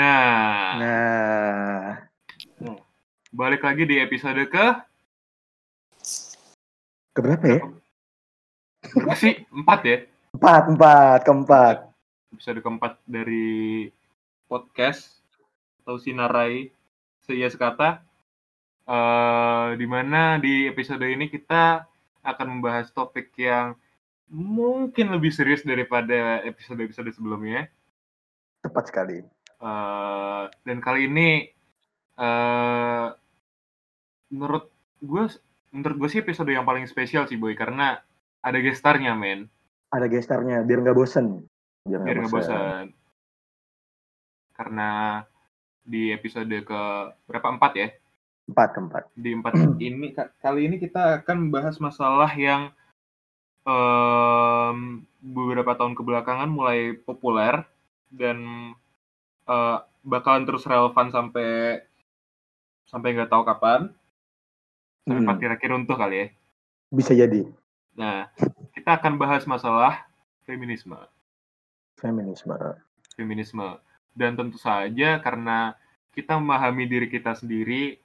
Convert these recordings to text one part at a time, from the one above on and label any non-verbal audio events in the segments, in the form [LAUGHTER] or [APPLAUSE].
Nah, Nah, balik lagi di episode ke keberapa ya? berapa sih? Empat ya? Empat, empat, keempat. Episode keempat dari podcast atau Sinarai Seia Sekata. Eh di mana di episode ini kita akan membahas topik yang mungkin lebih serius daripada episode-episode sebelumnya. Tepat sekali. Eh, dan kali ini eh menurut gue menurut gue sih episode yang paling spesial sih boy karena ada gestarnya men. Ada gestarnya, biar nggak bosen. Biar biar nggak nggak bosan karena di episode ke berapa? Empat ya? Empat, keempat. di empat [CLEARS THROAT] ini ka- kali ini kita akan membahas masalah yang em, beberapa tahun kebelakangan mulai populer dan eh, bakalan terus relevan sampai sampai nggak tahu kapan sampai Hmm. akhir runtuh kali ya. Bisa jadi Nah, kita akan bahas masalah feminisme, feminisme. feminisme dan tentu saja karena kita memahami diri kita sendiri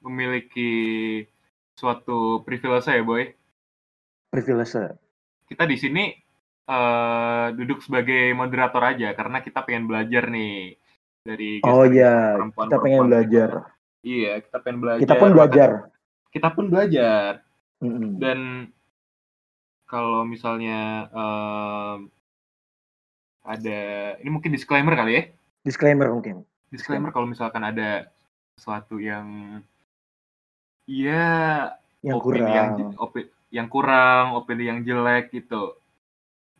memiliki suatu privilege ya boy. Privilege. kita di sini eh, duduk sebagai moderator aja karena kita pengen belajar nih dari Oh iya, perempuan- kita pengen belajar. juga. Iya, kita pengen belajar. Kita pun Maka- belajar. Kita pun belajar. Mm-mm. Dan kalau misalnya em, ada ini mungkin disclaimer kali ya. Disclaimer mungkin. Disclaimer kalau misalkan ada sesuatu yang ya Yang opini kurang. yang yang kurang, opini yang jelek gitu.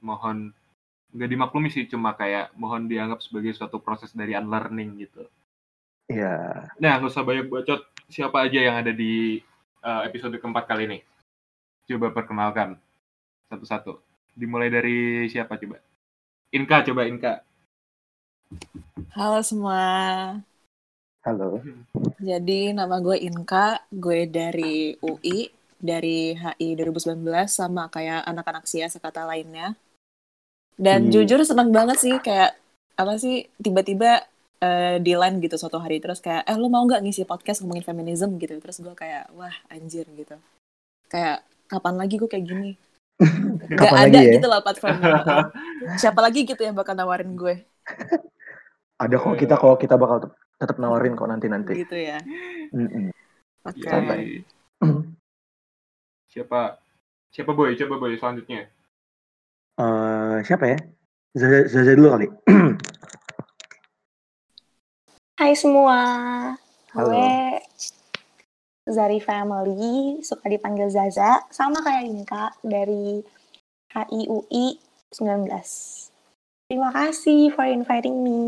Mohon nggak dimaklumi sih, cuma kayak mohon dianggap sebagai suatu proses dari unlearning gitu. Iya. Nah, nggak usah banyak bacot. Siapa aja yang ada di uh, episode keempat kali ini? Coba perkenalkan satu-satu. Dimulai dari siapa coba? Inka, coba Inka. Halo semua. Halo. Jadi nama gue Inka, gue dari UI, dari HI 2019 sama kayak anak-anak SIA sekata lainnya. Dan Hmm. jujur seneng banget sih kayak apa sih tiba-tiba eh, di line gitu suatu hari terus kayak eh lu mau nggak ngisi podcast ngomongin feminism gitu terus gue kayak wah anjir gitu kayak kapan lagi gue kayak gini [LAUGHS] Gak Kapan ada lagi ya? gitu lah platformnya siapa lagi gitu yang bakal nawarin gue [LAUGHS] Ada kok kita kalau kita bakal tet- tetap nawarin kok nanti-nanti. gitu ya Mm-mm. oke Yoi. Siapa? Siapa boy? Coba boy selanjutnya. Eh, siapa ya? Zaza, Zaza dulu kali. [CLEARS THROAT] Hai semua, Halo. gue Zari Family, suka dipanggil Zaza, sama kayak Inka dari HIUI 19. Terima kasih for inviting me.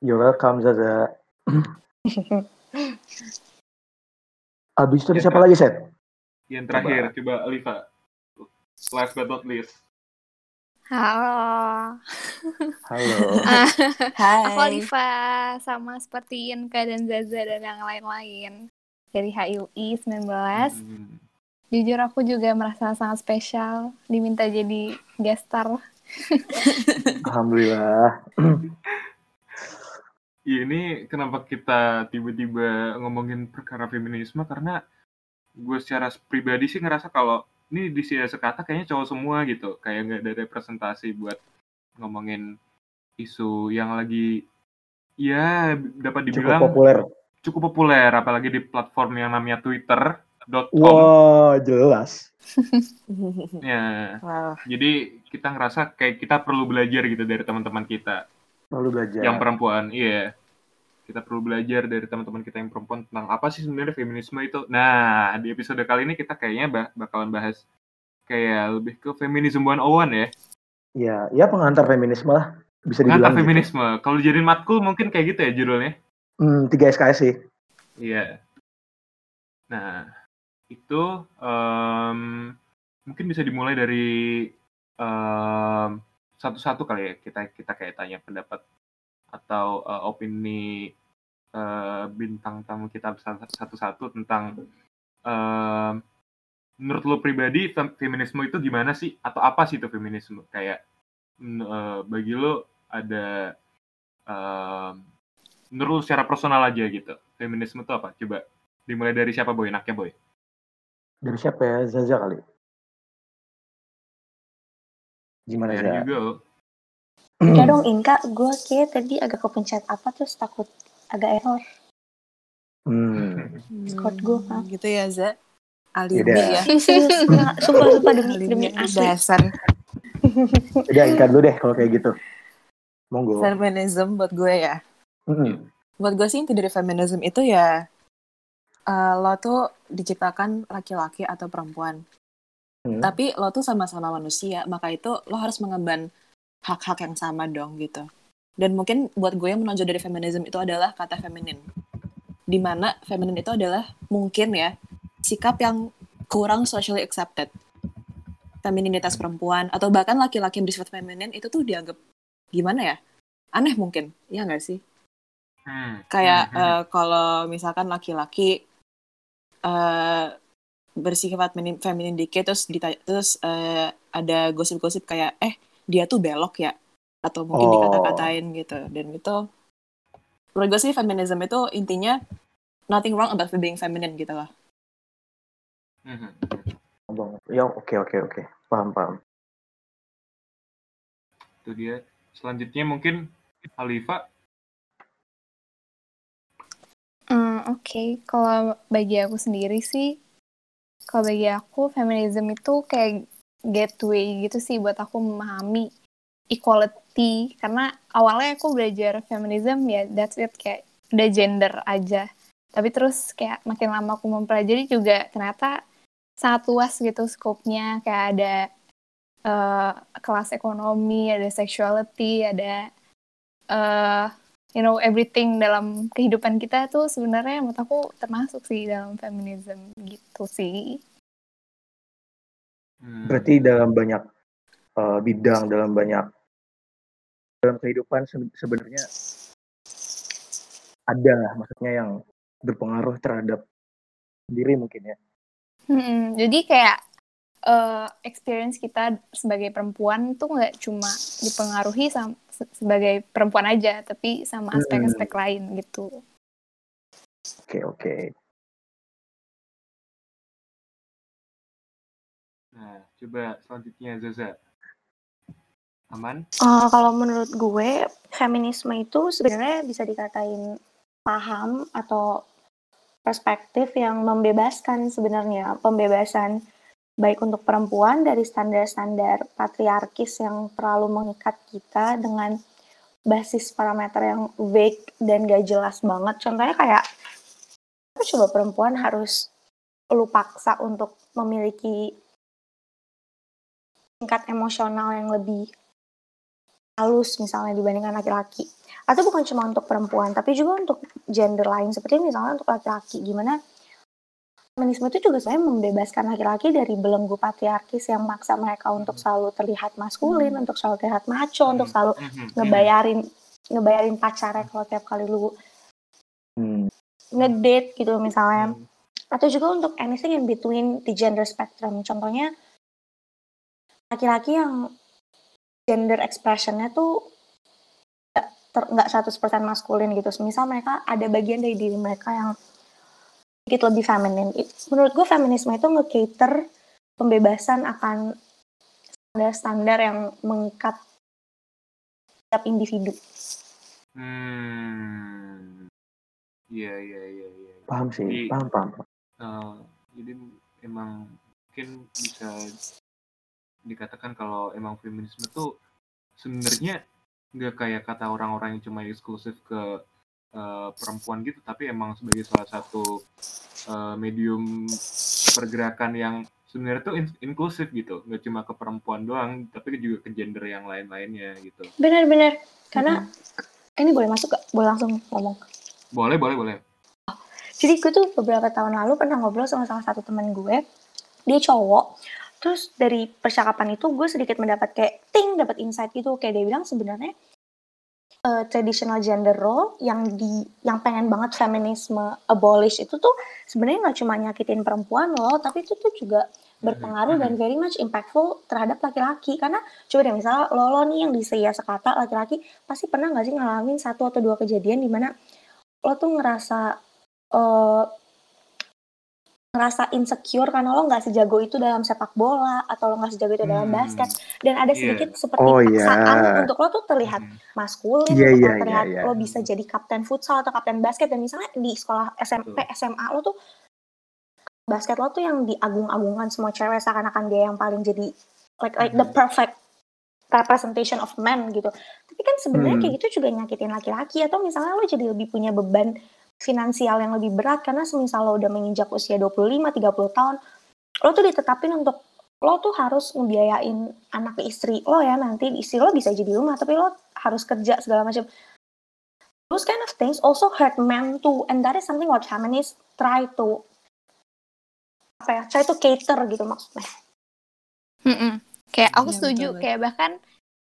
You're welcome Zaza. [LAUGHS] Abis itu Ya, siapa lagi, Set? Yang terakhir, coba Alifa. Last but not least. Halo, Halo. [LAUGHS] Hai aku Alifa sama seperti Inka dan Zaza dan yang lain-lain dari HIUI 19. Hmm. Jujur aku juga merasa sangat spesial diminta jadi guest star. [LAUGHS] Alhamdulillah. Iya, ini kenapa kita tiba-tiba ngomongin perkara feminisme karena gue secara pribadi sih ngerasa kalau ini di Sia sekata kayaknya cowok semua gitu kayak nggak ada representasi buat ngomongin isu yang lagi ya dapat Cukup dibilang populer. cukup populer apalagi di platform yang namanya twitter.com Wah, jelas. [LAUGHS] ya Wow. jadi kita ngerasa kayak kita perlu belajar gitu dari teman-teman kita Lalu belajar. yang perempuan iya kita perlu belajar dari teman-teman kita yang perempuan tentang apa sih sebenarnya feminisme itu nah di episode kali ini kita kayaknya ba- bakalan bahas kayak lebih ke feminisme 101 ya Ya, ya pengantar feminisme lah. Bisa dibilang pengantar gitu. feminisme kalau jadiin matkul mungkin kayak gitu ya judulnya Hmm, 3 SKS sih. iya nah itu em, mungkin bisa dimulai dari em, satu-satu kali ya kita kita kayak tanya pendapat atau eh, opini eh, bintang tamu kita satu-satu tentang em, menurut lo pribadi fem- feminisme itu gimana sih atau apa sih itu feminisme kayak eh, bagi lo ada em, menurut lu secara personal aja gitu. Feminisme itu apa? Coba dimulai dari siapa boy? Enaknya boy. Dari siapa ya? Zaza kali. Gimana Za? juga lo. Ya dong Inka, gue kayak tadi agak kepencet apa terus takut agak error. Hmm. Scott gue, maaf. gitu ya Za alibi ya [LAUGHS] sumpah, sumpah demi, demi asli. dasar Udah Inka dulu deh kalau kayak gitu. Monggo. feminism buat gue ya Mm-mm. buat gue sih inti dari feminism itu ya eh, lo tuh diciptakan laki-laki atau perempuan Hmm. tapi lo tuh sama-sama manusia maka itu lo harus mengemban hak-hak yang sama dong gitu dan mungkin buat gue yang menonjol dari feminism itu adalah kata feminin. Di mana feminin itu adalah mungkin ya sikap yang kurang socially accepted. Femininitas perempuan atau bahkan laki-laki yang bersifat feminin itu tuh dianggap gimana ya? Aneh mungkin ya nggak sih? Hmm. kayak Hmm, eh, kalau misalkan laki-laki eh bersifat feminin, feminin dikit terus terus eh, ada gosip-gosip kayak eh dia tuh belok ya atau mungkin Oh. dikata-katain gitu dan itu menurut gue sih feminism itu intinya nothing wrong about being feminine gitu loh Hmm, hmm. Abang. Ya oke oke oke. Paham paham. Itu dia. Selanjutnya mungkin Halifa. Hmm, Oke, kalau bagi aku sendiri sih, kalau bagi aku feminism itu kayak gateway gitu sih buat aku memahami equality. Karena awalnya aku belajar feminism ya that's it kayak udah gender aja. Tapi terus kayak makin lama aku mempelajari juga ternyata sangat luas gitu skopnya kayak ada eh, kelas ekonomi, ada sexuality, ada eh you know everything dalam kehidupan kita tuh sebenarnya menurut aku termasuk sih dalam feminism gitu sih. Hmm. Berarti dalam banyak eh, bidang, dalam banyak dalam kehidupan se- sebenarnya ada maksudnya yang berpengaruh terhadap diri mungkin ya. Mm-mm. Jadi kayak eh, experience kita sebagai perempuan tuh nggak cuma dipengaruhi sam- se- sebagai perempuan aja, tapi sama aspek-aspek lain gitu. Oke oke. Nah, coba selanjutnya Zaza. Aman? Eh, kalau menurut gue, feminisme itu sebenarnya bisa dikatain paham atau perspektif yang membebaskan sebenarnya pembebasan baik untuk perempuan dari standar-standar patriarkis yang terlalu mengikat kita dengan basis parameter yang vague dan gak jelas banget. Contohnya kayak, coba perempuan harus lu paksa untuk memiliki tingkat emosional yang lebih halus misalnya dibandingkan laki-laki. Atau bukan cuma untuk perempuan, tapi juga untuk gender lain seperti misalnya untuk laki-laki. Gimana feminisme itu juga sebenarnya membebaskan laki-laki dari belenggu patriarkis yang maksa mereka untuk selalu terlihat maskulin, untuk selalu terlihat maco, untuk selalu Hmm, hmm, ngebayarin ngebayarin pacarnya kalau tiap kali lu Hmm. ngedate gitu misalnya hmm. atau juga untuk anything in between the gender spectrum. Contohnya laki-laki yang gender expressionnya tuh nggak ter- nggak 100% maskulin gitu. Misal mereka ada bagian dari diri mereka yang sedikit lebih feminin. Menurut gue feminisme itu nge-cater pembebasan akan standar-standar yang mengikat setiap individu. Hmm. Iya, iya, iya, iya. Paham sih, Jadi, paham paham. eh, jadi emang mungkin bisa dikatakan kalau emang feminisme tuh sebenarnya nggak kayak kata orang-orang yang cuma eksklusif ke eh, perempuan gitu, tapi emang sebagai salah satu eh, medium pergerakan yang sebenarnya tuh in- inklusif gitu, nggak cuma ke perempuan doang, tapi juga ke gender yang lain-lainnya gitu. Benar-benar. Karena ini boleh masuk gak? Boleh langsung ngomong. Boleh, boleh, boleh. Jadi gue tuh beberapa tahun lalu pernah ngobrol sama salah satu teman gue. Dia cowok. Terus dari percakapan itu gue sedikit mendapat kayak ting dapat insight gitu. Kayak dia bilang sebenarnya eh, traditional gender role yang di yang pengen banget feminisme abolish itu tuh sebenarnya nggak cuma nyakitin perempuan loh, tapi itu tuh juga berpengaruh Mhm. dan very much impactful terhadap laki-laki karena coba deh misalnya lo lo nih yang di Seia Sekata laki-laki pasti pernah nggak sih ngalamin satu atau dua kejadian di mana lo tuh ngerasa eh, ngerasa insecure karena lo nggak sejago itu dalam sepak bola atau lo nggak sejago itu dalam Hmm. basket dan ada Iya. sedikit seperti Oh, iya. paksaan untuk lo tuh terlihat Mhm. maskulin untuk iya, lo terlihat iya. lo bisa jadi kapten futsal atau kapten basket dan misalnya di sekolah SMP Betul. SMA lo tuh basket lo tuh yang diagung-agungkan semua cewek seakan-akan dia yang paling jadi like like the Mhm. perfect representation of men gitu tapi kan sebenarnya Hmm. kayak gitu juga nyakitin laki-laki atau misalnya lo jadi lebih punya beban finansial yang lebih berat karena semisal lo udah menginjak usia 25-30 tahun lo tuh ditetapin untuk lo tuh harus ngebiayain anak istri lo ya nanti istri lo bisa jadi rumah tapi lo harus kerja segala macam those kind of things also hurt men too and that is something what feminists try to apa ya try to cater gitu maksudnya Mm-mm. Kayak aku Iya, setuju, betul, kayak bahkan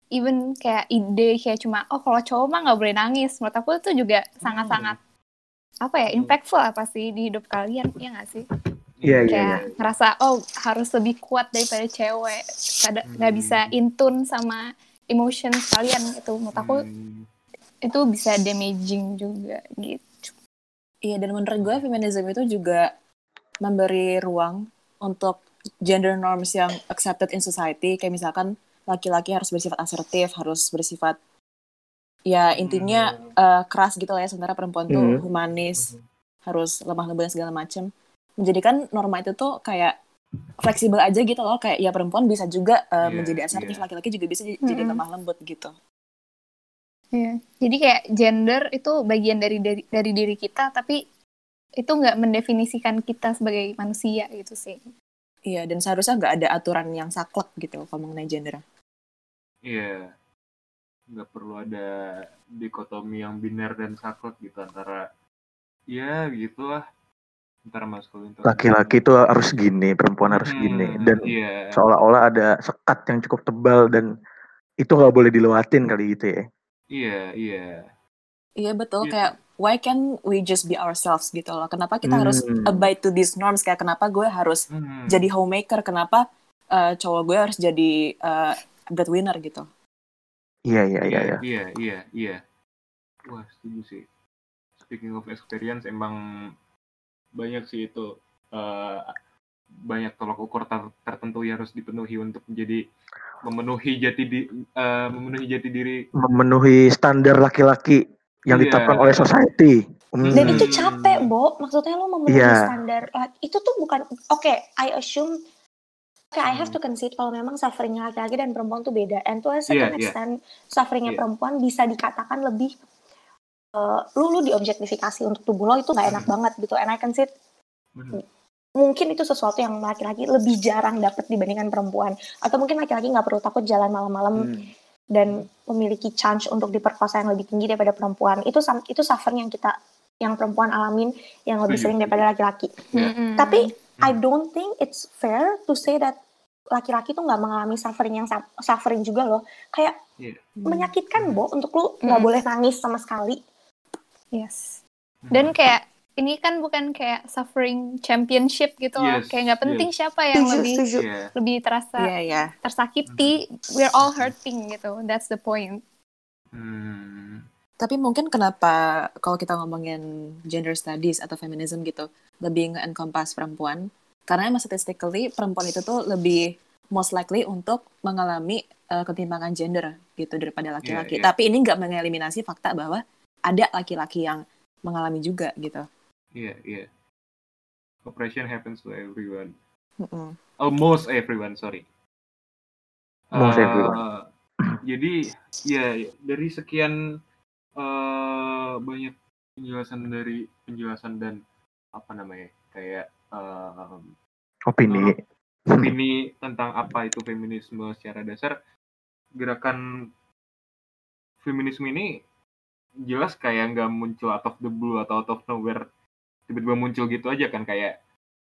even kayak ide kayak cuma oh kalau cowok mah nggak boleh nangis. Menurut aku itu juga sangat-sangat apa ya impactful apa sih di hidup kalian ya nggak sih? Iya, iya, Kayak ngerasa oh harus lebih kuat daripada cewek, kada nggak Hmm. bisa intun sama emotion kalian itu. Menurut aku Hmm. itu bisa damaging juga gitu. Iya, dan menurut gue feminism itu juga memberi ruang untuk gender norms yang accepted in society. Kayak misalkan laki-laki harus bersifat asertif, harus bersifat ya intinya eh, keras gitu lah ya. Sementara perempuan tuh Hmm. humanis, harus lemah lembut segala macam. Menjadikan norma itu tuh kayak fleksibel aja gitu loh. Kayak ya perempuan bisa juga eh, Iya, menjadi asertif, iya. laki-laki juga bisa j- jadi lemah lembut gitu. Iya. Jadi kayak gender itu bagian dari dari, dari diri kita, tapi itu nggak mendefinisikan kita sebagai manusia gitu sih. Iya, dan seharusnya nggak ada aturan yang saklek gitu kalau mengenai gender. Iya. Nggak perlu ada dikotomi yang biner dan saklek gitu antara ya gitulah antara maskulin Laki-laki tuh harus gini, perempuan harus Hmm, gini, dan iya. seolah-olah ada sekat yang cukup tebal dan itu nggak boleh dilewatin kali gitu ya. Iya, iya. Iya betul, Gitu. kayak why can we just be ourselves gitu loh. Kenapa kita harus Hmm. abide to these norms? Kayak kenapa gue harus Hmm. jadi homemaker? Kenapa eh, cowok gue harus jadi eh, breadwinner gitu? Iya iya iya. iya. Iya, iya, iya. Wah, setuju sih. Speaking of experience, emang banyak sih itu eh, banyak tolak ukur ter- tertentu yang harus dipenuhi untuk menjadi memenuhi jati di eh, memenuhi jati diri. Memenuhi standar laki-laki yang Iya. ditetapkan oleh society. Hmm. dan itu capek Bo maksudnya lo memenuhi Iya. standar like, itu tuh bukan oke I assume oke I have Hmm. to concede kalau memang sufferingnya laki-laki dan perempuan tuh beda and to a certain iya. extent sufferingnya Iya. perempuan bisa dikatakan lebih eh, lu lu diobjektifikasi untuk tubuh lo itu nggak enak Hmm. banget gitu and I concede Bener. mungkin itu sesuatu yang laki-laki lebih jarang dapat dibandingkan perempuan atau mungkin laki-laki nggak perlu takut jalan malam-malam Hmm. dan memiliki chance untuk diperkosa yang lebih tinggi daripada perempuan itu itu suffering yang kita yang perempuan alamin yang lebih sering daripada laki-laki. Mm-mm. tapi Hmm. I don't think it's fair to say that laki-laki tuh nggak mengalami suffering yang suffering juga loh kayak Iya. menyakitkan bo untuk lu nggak Hmm. boleh nangis sama sekali yes. Hmm. Dan kayak ini kan bukan kayak suffering championship gitu loh. Yes, Kayak nggak penting siapa yang setuju lebih setuju Iya. lebih terasa Iya iya. tersakiti. We're all hurting gitu. That's the point. Hmm. Tapi mungkin kenapa kalau kita ngomongin gender studies atau feminism gitu lebih nge-encompass perempuan karena emang statistically perempuan itu tuh lebih most likely untuk mengalami eh, ketimpangan gender gitu daripada laki-laki. Iya, iya. Tapi ini nggak mengeliminasi fakta bahwa ada laki-laki yang mengalami juga gitu. Iya, iya. Oppression happens to everyone. Mm-mm. Almost everyone, sorry. Almost Eh, everyone. Jadi, ya dari sekian eh banyak penjelasan dari penjelasan dan apa namanya kayak em, Opini. opini tentang apa itu feminisme secara dasar. Gerakan feminisme ini jelas kayak nggak muncul out of the blue atau out of nowhere. Tiba-tiba muncul gitu aja kan kayak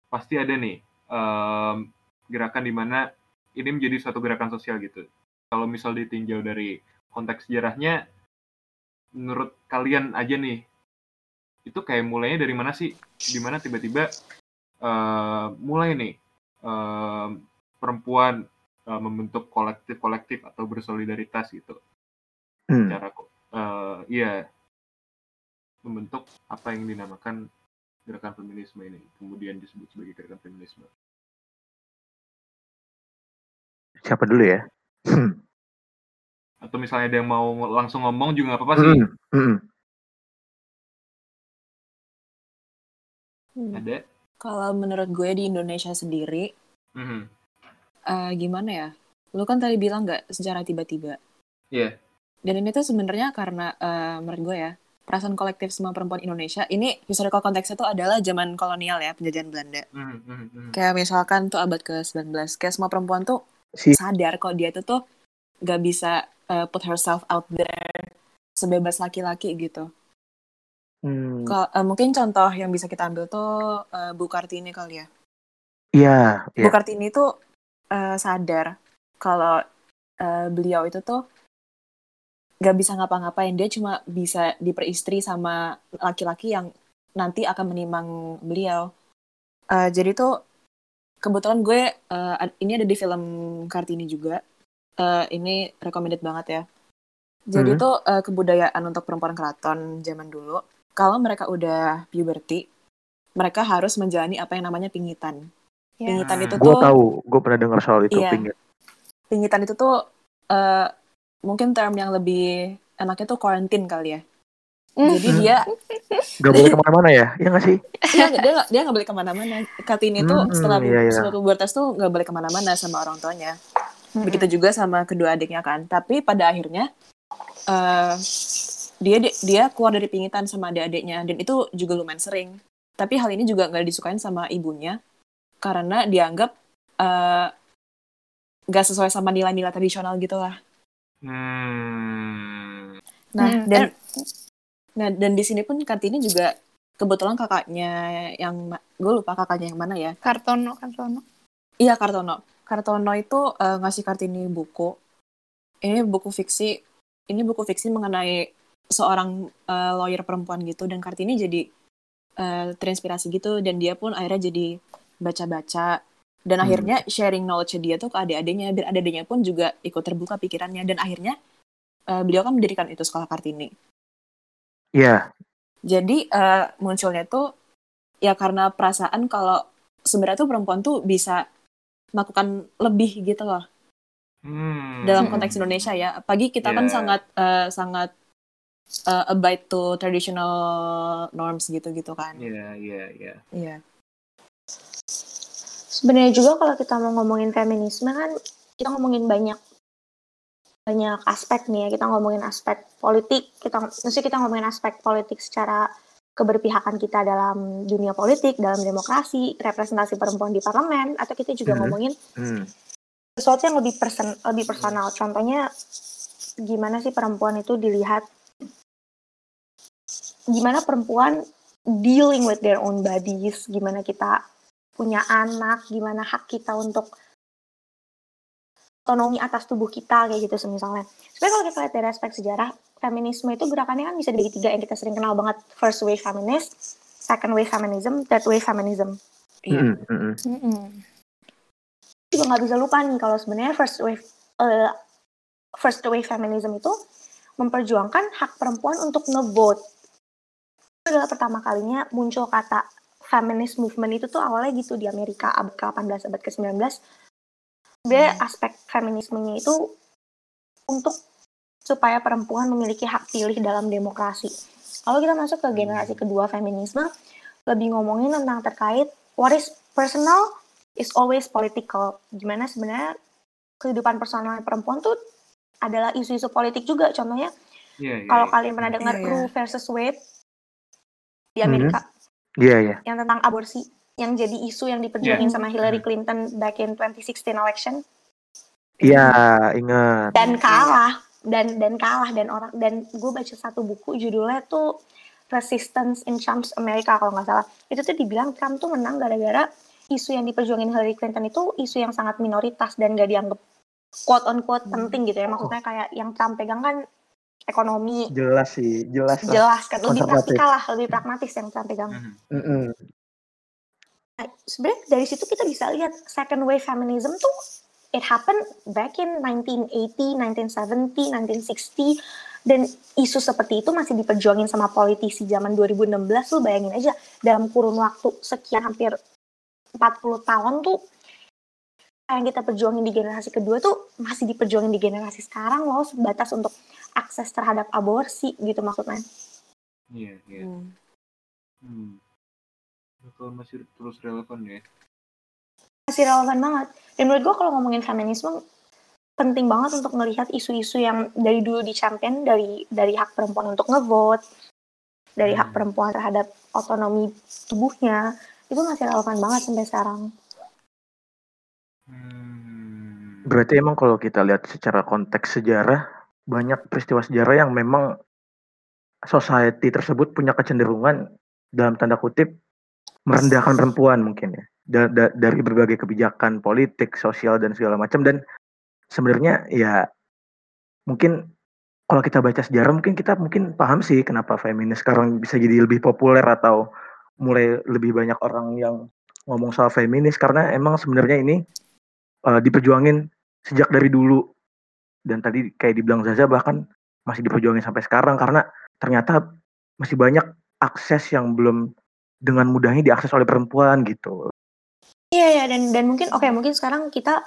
pasti ada nih em, gerakan di mana ini menjadi suatu gerakan sosial gitu. Kalau misal ditinjau dari konteks sejarahnya menurut kalian aja nih itu kayak mulainya dari mana sih di mana tiba-tiba eh, mulai nih em, perempuan eh, membentuk kolektif-kolektif atau bersolidaritas gitu. Hmm. Cara kok eh, iya membentuk apa yang dinamakan gerakan feminisme ini kemudian disebut sebagai gerakan feminisme. Siapa dulu ya? Hmm. Atau misalnya ada yang mau langsung ngomong juga nggak apa-apa sih. Hmm. Hmm. Hmm. Ada. Kalau menurut gue di Indonesia sendiri, Mhm. eh, gimana ya? Lu kan tadi bilang nggak secara tiba-tiba. Iya. Dan ini tuh sebenarnya karena eh, menurut gue ya, perasaan kolektif semua perempuan Indonesia, ini historical konteksnya tuh adalah zaman kolonial ya, penjajahan Belanda. Mhm, mhm. Kayak misalkan tuh abad ke-19, kayak semua perempuan tuh Si sadar kok dia tuh tuh nggak bisa eh, put herself out there sebebas laki-laki gitu. Hmm. Kalau eh, mungkin contoh yang bisa kita ambil tuh eh, Bu Kartini kali ya. Iya, Bu iya. Kartini tuh eh, sadar kalau eh, beliau itu tuh nggak bisa ngapa-ngapain. Dia cuma bisa diperistri sama laki-laki yang nanti akan menimang beliau. Eh, jadi tuh kebetulan gue ad- ini ada di film Kartini juga. Eh, ini recommended banget ya. Jadi Hmm. tuh eh, kebudayaan untuk perempuan keraton zaman dulu, kalau mereka udah puberty, mereka harus menjalani apa yang namanya pingitan. Ya. Pingitan itu Gue tuh tahu, gue pernah dengar soal itu. Iya. Pingin. pingitan itu tuh eh, mungkin term yang lebih enaknya tuh quarantine kali ya. Jadi Hmm. dia [LAUGHS] Gak boleh ke mana-mana ya? Iya gak sih? dia nggak- dia nggak dia nggak boleh ke mana-mana. Kartini tuh Hmm, setelah iya, iya. setelah pubertas tuh nggak boleh ke mana-mana sama orang tuanya. Mm-mm. Begitu juga sama kedua adiknya kan. Tapi pada akhirnya eh dia dia keluar dari pingitan sama adik-adiknya dan itu juga lumayan sering. Tapi hal ini juga nggak disukain sama ibunya karena dianggap eh nggak sesuai sama nilai-nilai tradisional gitu lah. Hmm. Nah, Hmm, dan nah dan di sini pun Kartini juga kebetulan kakaknya yang gue lupa kakaknya yang mana ya. Kartono, Kartono. Iya Kartono. Kartono itu eh, ngasih Kartini buku. Ini buku fiksi. Ini buku fiksi mengenai seorang eh, lawyer perempuan gitu dan Kartini jadi eh, terinspirasi gitu dan dia pun akhirnya jadi baca-baca dan Hmm. akhirnya sharing knowledge dia tuh ke adik-adiknya biar adik-adiknya pun juga ikut terbuka pikirannya dan akhirnya eh, beliau kan mendirikan itu sekolah Kartini. Iya. Jadi eh, munculnya tuh ya karena perasaan kalau sebenarnya tuh perempuan tuh bisa melakukan lebih gitu loh Hmm. dalam Hmm. konteks Indonesia ya. Pagi kita kan Yeah. sangat eh, sangat eh, abide to traditional norms gitu-gitu kan. Iya, iya, iya. Iya. Sebenarnya juga kalau kita mau ngomongin feminisme kan kita ngomongin banyak banyak aspek nih ya. Kita ngomongin aspek politik, kita mesti kita ngomongin aspek politik secara keberpihakan kita dalam dunia politik, dalam demokrasi, representasi perempuan di parlemen, atau kita juga Mhm. ngomongin Hmm. sesuatu yang lebih person, lebih personal. Contohnya gimana sih perempuan itu dilihat gimana perempuan dealing with their own bodies, gimana kita punya anak, gimana hak kita untuk otonomi atas tubuh kita kayak gitu semisalnya. Sebenarnya kalau kita lihat dari aspek sejarah, feminisme itu gerakannya kan bisa dibagi tiga yang kita sering kenal banget. First wave feminist, second wave feminism, third wave feminism. Iya. Mm-mm, mm-mm. Mm-mm. juga nggak bisa lupa nih kalau sebenarnya first wave eh, first wave feminism itu memperjuangkan hak perempuan untuk ngevote. Itu adalah pertama kalinya muncul kata feminist movement itu tuh awalnya gitu di Amerika abad ke-18 abad ke-19. Sebenarnya aspek feminismenya itu untuk supaya perempuan memiliki hak pilih dalam demokrasi. Kalau kita masuk ke generasi kedua feminisme, lebih ngomongin tentang terkait what is personal is always political. Gimana sebenarnya kehidupan personal perempuan tuh adalah isu-isu politik juga. Contohnya Iya, iya. kalau iya. kalian pernah dengar Iya, iya. Roe versus Wade di Mhm. Amerika Iya, iya. yang tentang aborsi yang jadi isu yang diperjuangin Iya. sama Hillary. Clinton back in 2016 election Iya, ingat. dan kalah dan dan kalah dan orang dan gue baca satu buku judulnya tuh Resistance in Trump's America kalau nggak salah itu tuh dibilang Trump tuh menang gara-gara isu yang diperjuangin Hillary Clinton itu isu yang sangat minoritas dan gak dianggap quote on quote Hmm. penting gitu ya maksudnya kayak yang Trump pegang kan ekonomi Jelas sih, jelas lah. jelas kan lebih praktikal lah lebih pragmatis yang Trump pegang Mhm. Mm-mm. Nah, sebenarnya dari situ kita bisa lihat second wave feminism tuh it happened back in 1980, 1970, 1960 dan isu seperti itu masih diperjuangin sama politisi zaman 2016 lu bayangin aja dalam kurun waktu sekian hampir 40 tahun tuh yang kita perjuangin di generasi kedua tuh masih diperjuangin di generasi sekarang loh sebatas untuk akses terhadap aborsi gitu maksudnya. Iya, iya. Hmm. Hmm. Bakal masih terus relevan ya. Masih relevan banget. Dan menurut gue kalau ngomongin feminisme penting banget untuk melihat isu-isu yang dari dulu di champion dari dari hak perempuan untuk ngevote, dari hak Hmm. perempuan terhadap otonomi tubuhnya itu masih relevan banget sampai sekarang. Hmm. Berarti emang kalau kita lihat secara konteks sejarah, banyak peristiwa sejarah yang memang society tersebut punya kecenderungan dalam tanda kutip merendahkan perempuan mungkin ya. Da- da- dari berbagai kebijakan politik, sosial dan segala macam. Dan sebenarnya ya mungkin kalau kita baca sejarah mungkin kita mungkin paham sih kenapa feminis sekarang bisa jadi lebih populer atau mulai lebih banyak orang yang ngomong soal feminis. Karena emang sebenarnya ini eh, diperjuangin sejak dari dulu. Dan tadi kayak dibilang Zaza bahkan masih diperjuangin sampai sekarang. Karena ternyata masih banyak akses yang belum dengan mudahnya diakses oleh perempuan gitu. Iya ya dan dan mungkin oke mungkin sekarang kita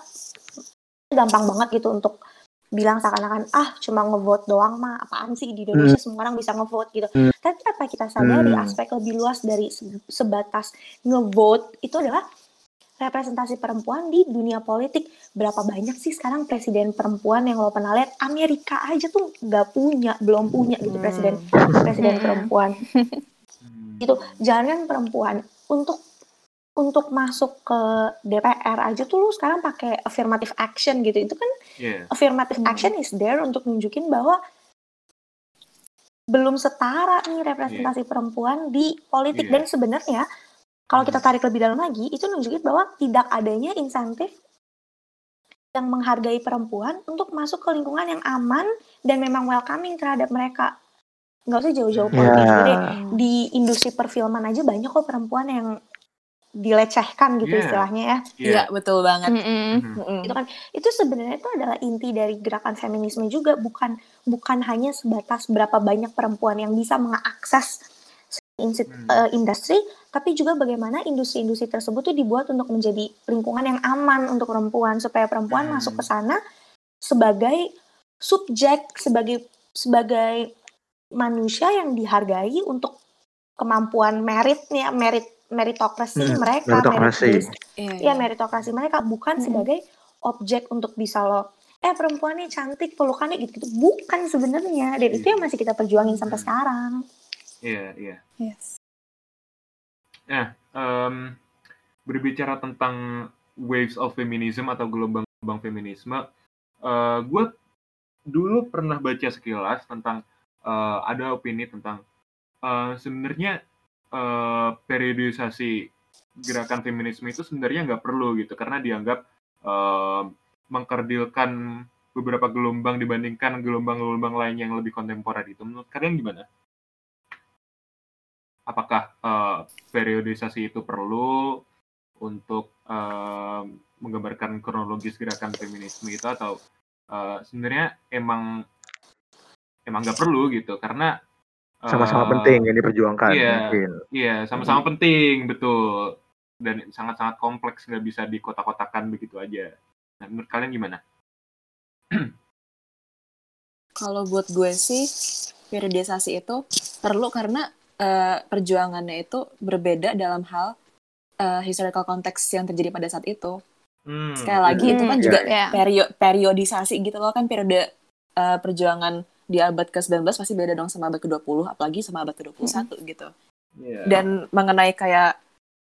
gampang banget gitu untuk bilang seakan-akan ah cuma ngevote doang mah apaan sih di Indonesia semua orang bisa ngevote gitu. Hmm. Tapi apa kita sadari Hmm. aspek lebih luas dari se- sebatas ngevote itu adalah representasi perempuan di dunia politik. Berapa banyak sih sekarang presiden perempuan yang lo pernah lihat? Amerika aja tuh nggak punya, belum punya gitu Hmm. presiden presiden Hmm. perempuan. [LAUGHS] Gitu. Jangan perempuan untuk untuk masuk ke DPR aja tuh lu sekarang pakai affirmative action gitu. Itu kan Iya. affirmative Hmm. action is there untuk nunjukin bahwa belum setara nih representasi perempuan di politik Iya. dan sebenarnya kalau kita Hmm. tarik lebih dalam lagi itu nunjukin bahwa tidak adanya insentif yang menghargai perempuan untuk masuk ke lingkungan yang aman dan memang welcoming terhadap mereka nggak usah jauh-jauh Hmm. politik deh di industri perfilman aja banyak kok perempuan yang dilecehkan gitu Iya. istilahnya ya Iya, betul banget. Mm-mm. Hmm. Mm-mm. itu kan itu sebenarnya itu adalah inti dari gerakan feminisme juga bukan bukan hanya sebatas berapa banyak perempuan yang bisa mengakses insi- Hmm. eh, industri tapi juga bagaimana industri-industri tersebut tuh dibuat untuk menjadi lingkungan yang aman untuk perempuan supaya perempuan Hmm. masuk ke sana sebagai subjek sebagai sebagai manusia yang dihargai untuk kemampuan meritnya merit meritokrasi Hmm, mereka meritokrasi. Iya, ya meritokrasi mereka bukan Mm-mm. sebagai objek untuk bisa lo eh perempuannya cantik pelukannya gitu gitu bukan sebenarnya dan itu yang masih kita perjuangin sampai sekarang Iya, iya. Yes. Nah, em, berbicara tentang waves of feminism atau gelombang-gelombang feminisme, eh gue dulu pernah baca sekilas tentang eh, ada opini tentang eh, sebenarnya eh, periodisasi gerakan feminisme itu sebenarnya nggak perlu gitu karena dianggap eh, mengkerdilkan beberapa gelombang dibandingkan gelombang-gelombang lain yang lebih kontemporer itu. Menurut kalian gimana? apakah eh, periodisasi itu perlu untuk eh, menggambarkan kronologis gerakan feminisme itu atau eh, sebenarnya emang emang nggak perlu gitu karena Sama-sama penting yang diperjuangkan iya. mungkin. iya sama-sama penting betul dan sangat-sangat kompleks nggak bisa dikotak-kotakan begitu aja nah, menurut kalian gimana [CLEARS THROAT] Kalau buat gue sih periodisasi itu perlu karena eh, perjuangannya itu berbeda dalam hal eh, historical context yang terjadi pada saat itu. Hmm, Sekali lagi itu kan Hmm, juga iya. perio- periodisasi gitu loh kan periode eh, perjuangan di abad ke-19 pasti beda dong sama abad ke-20 apalagi sama abad ke-21 gitu. iya. Dan mengenai kayak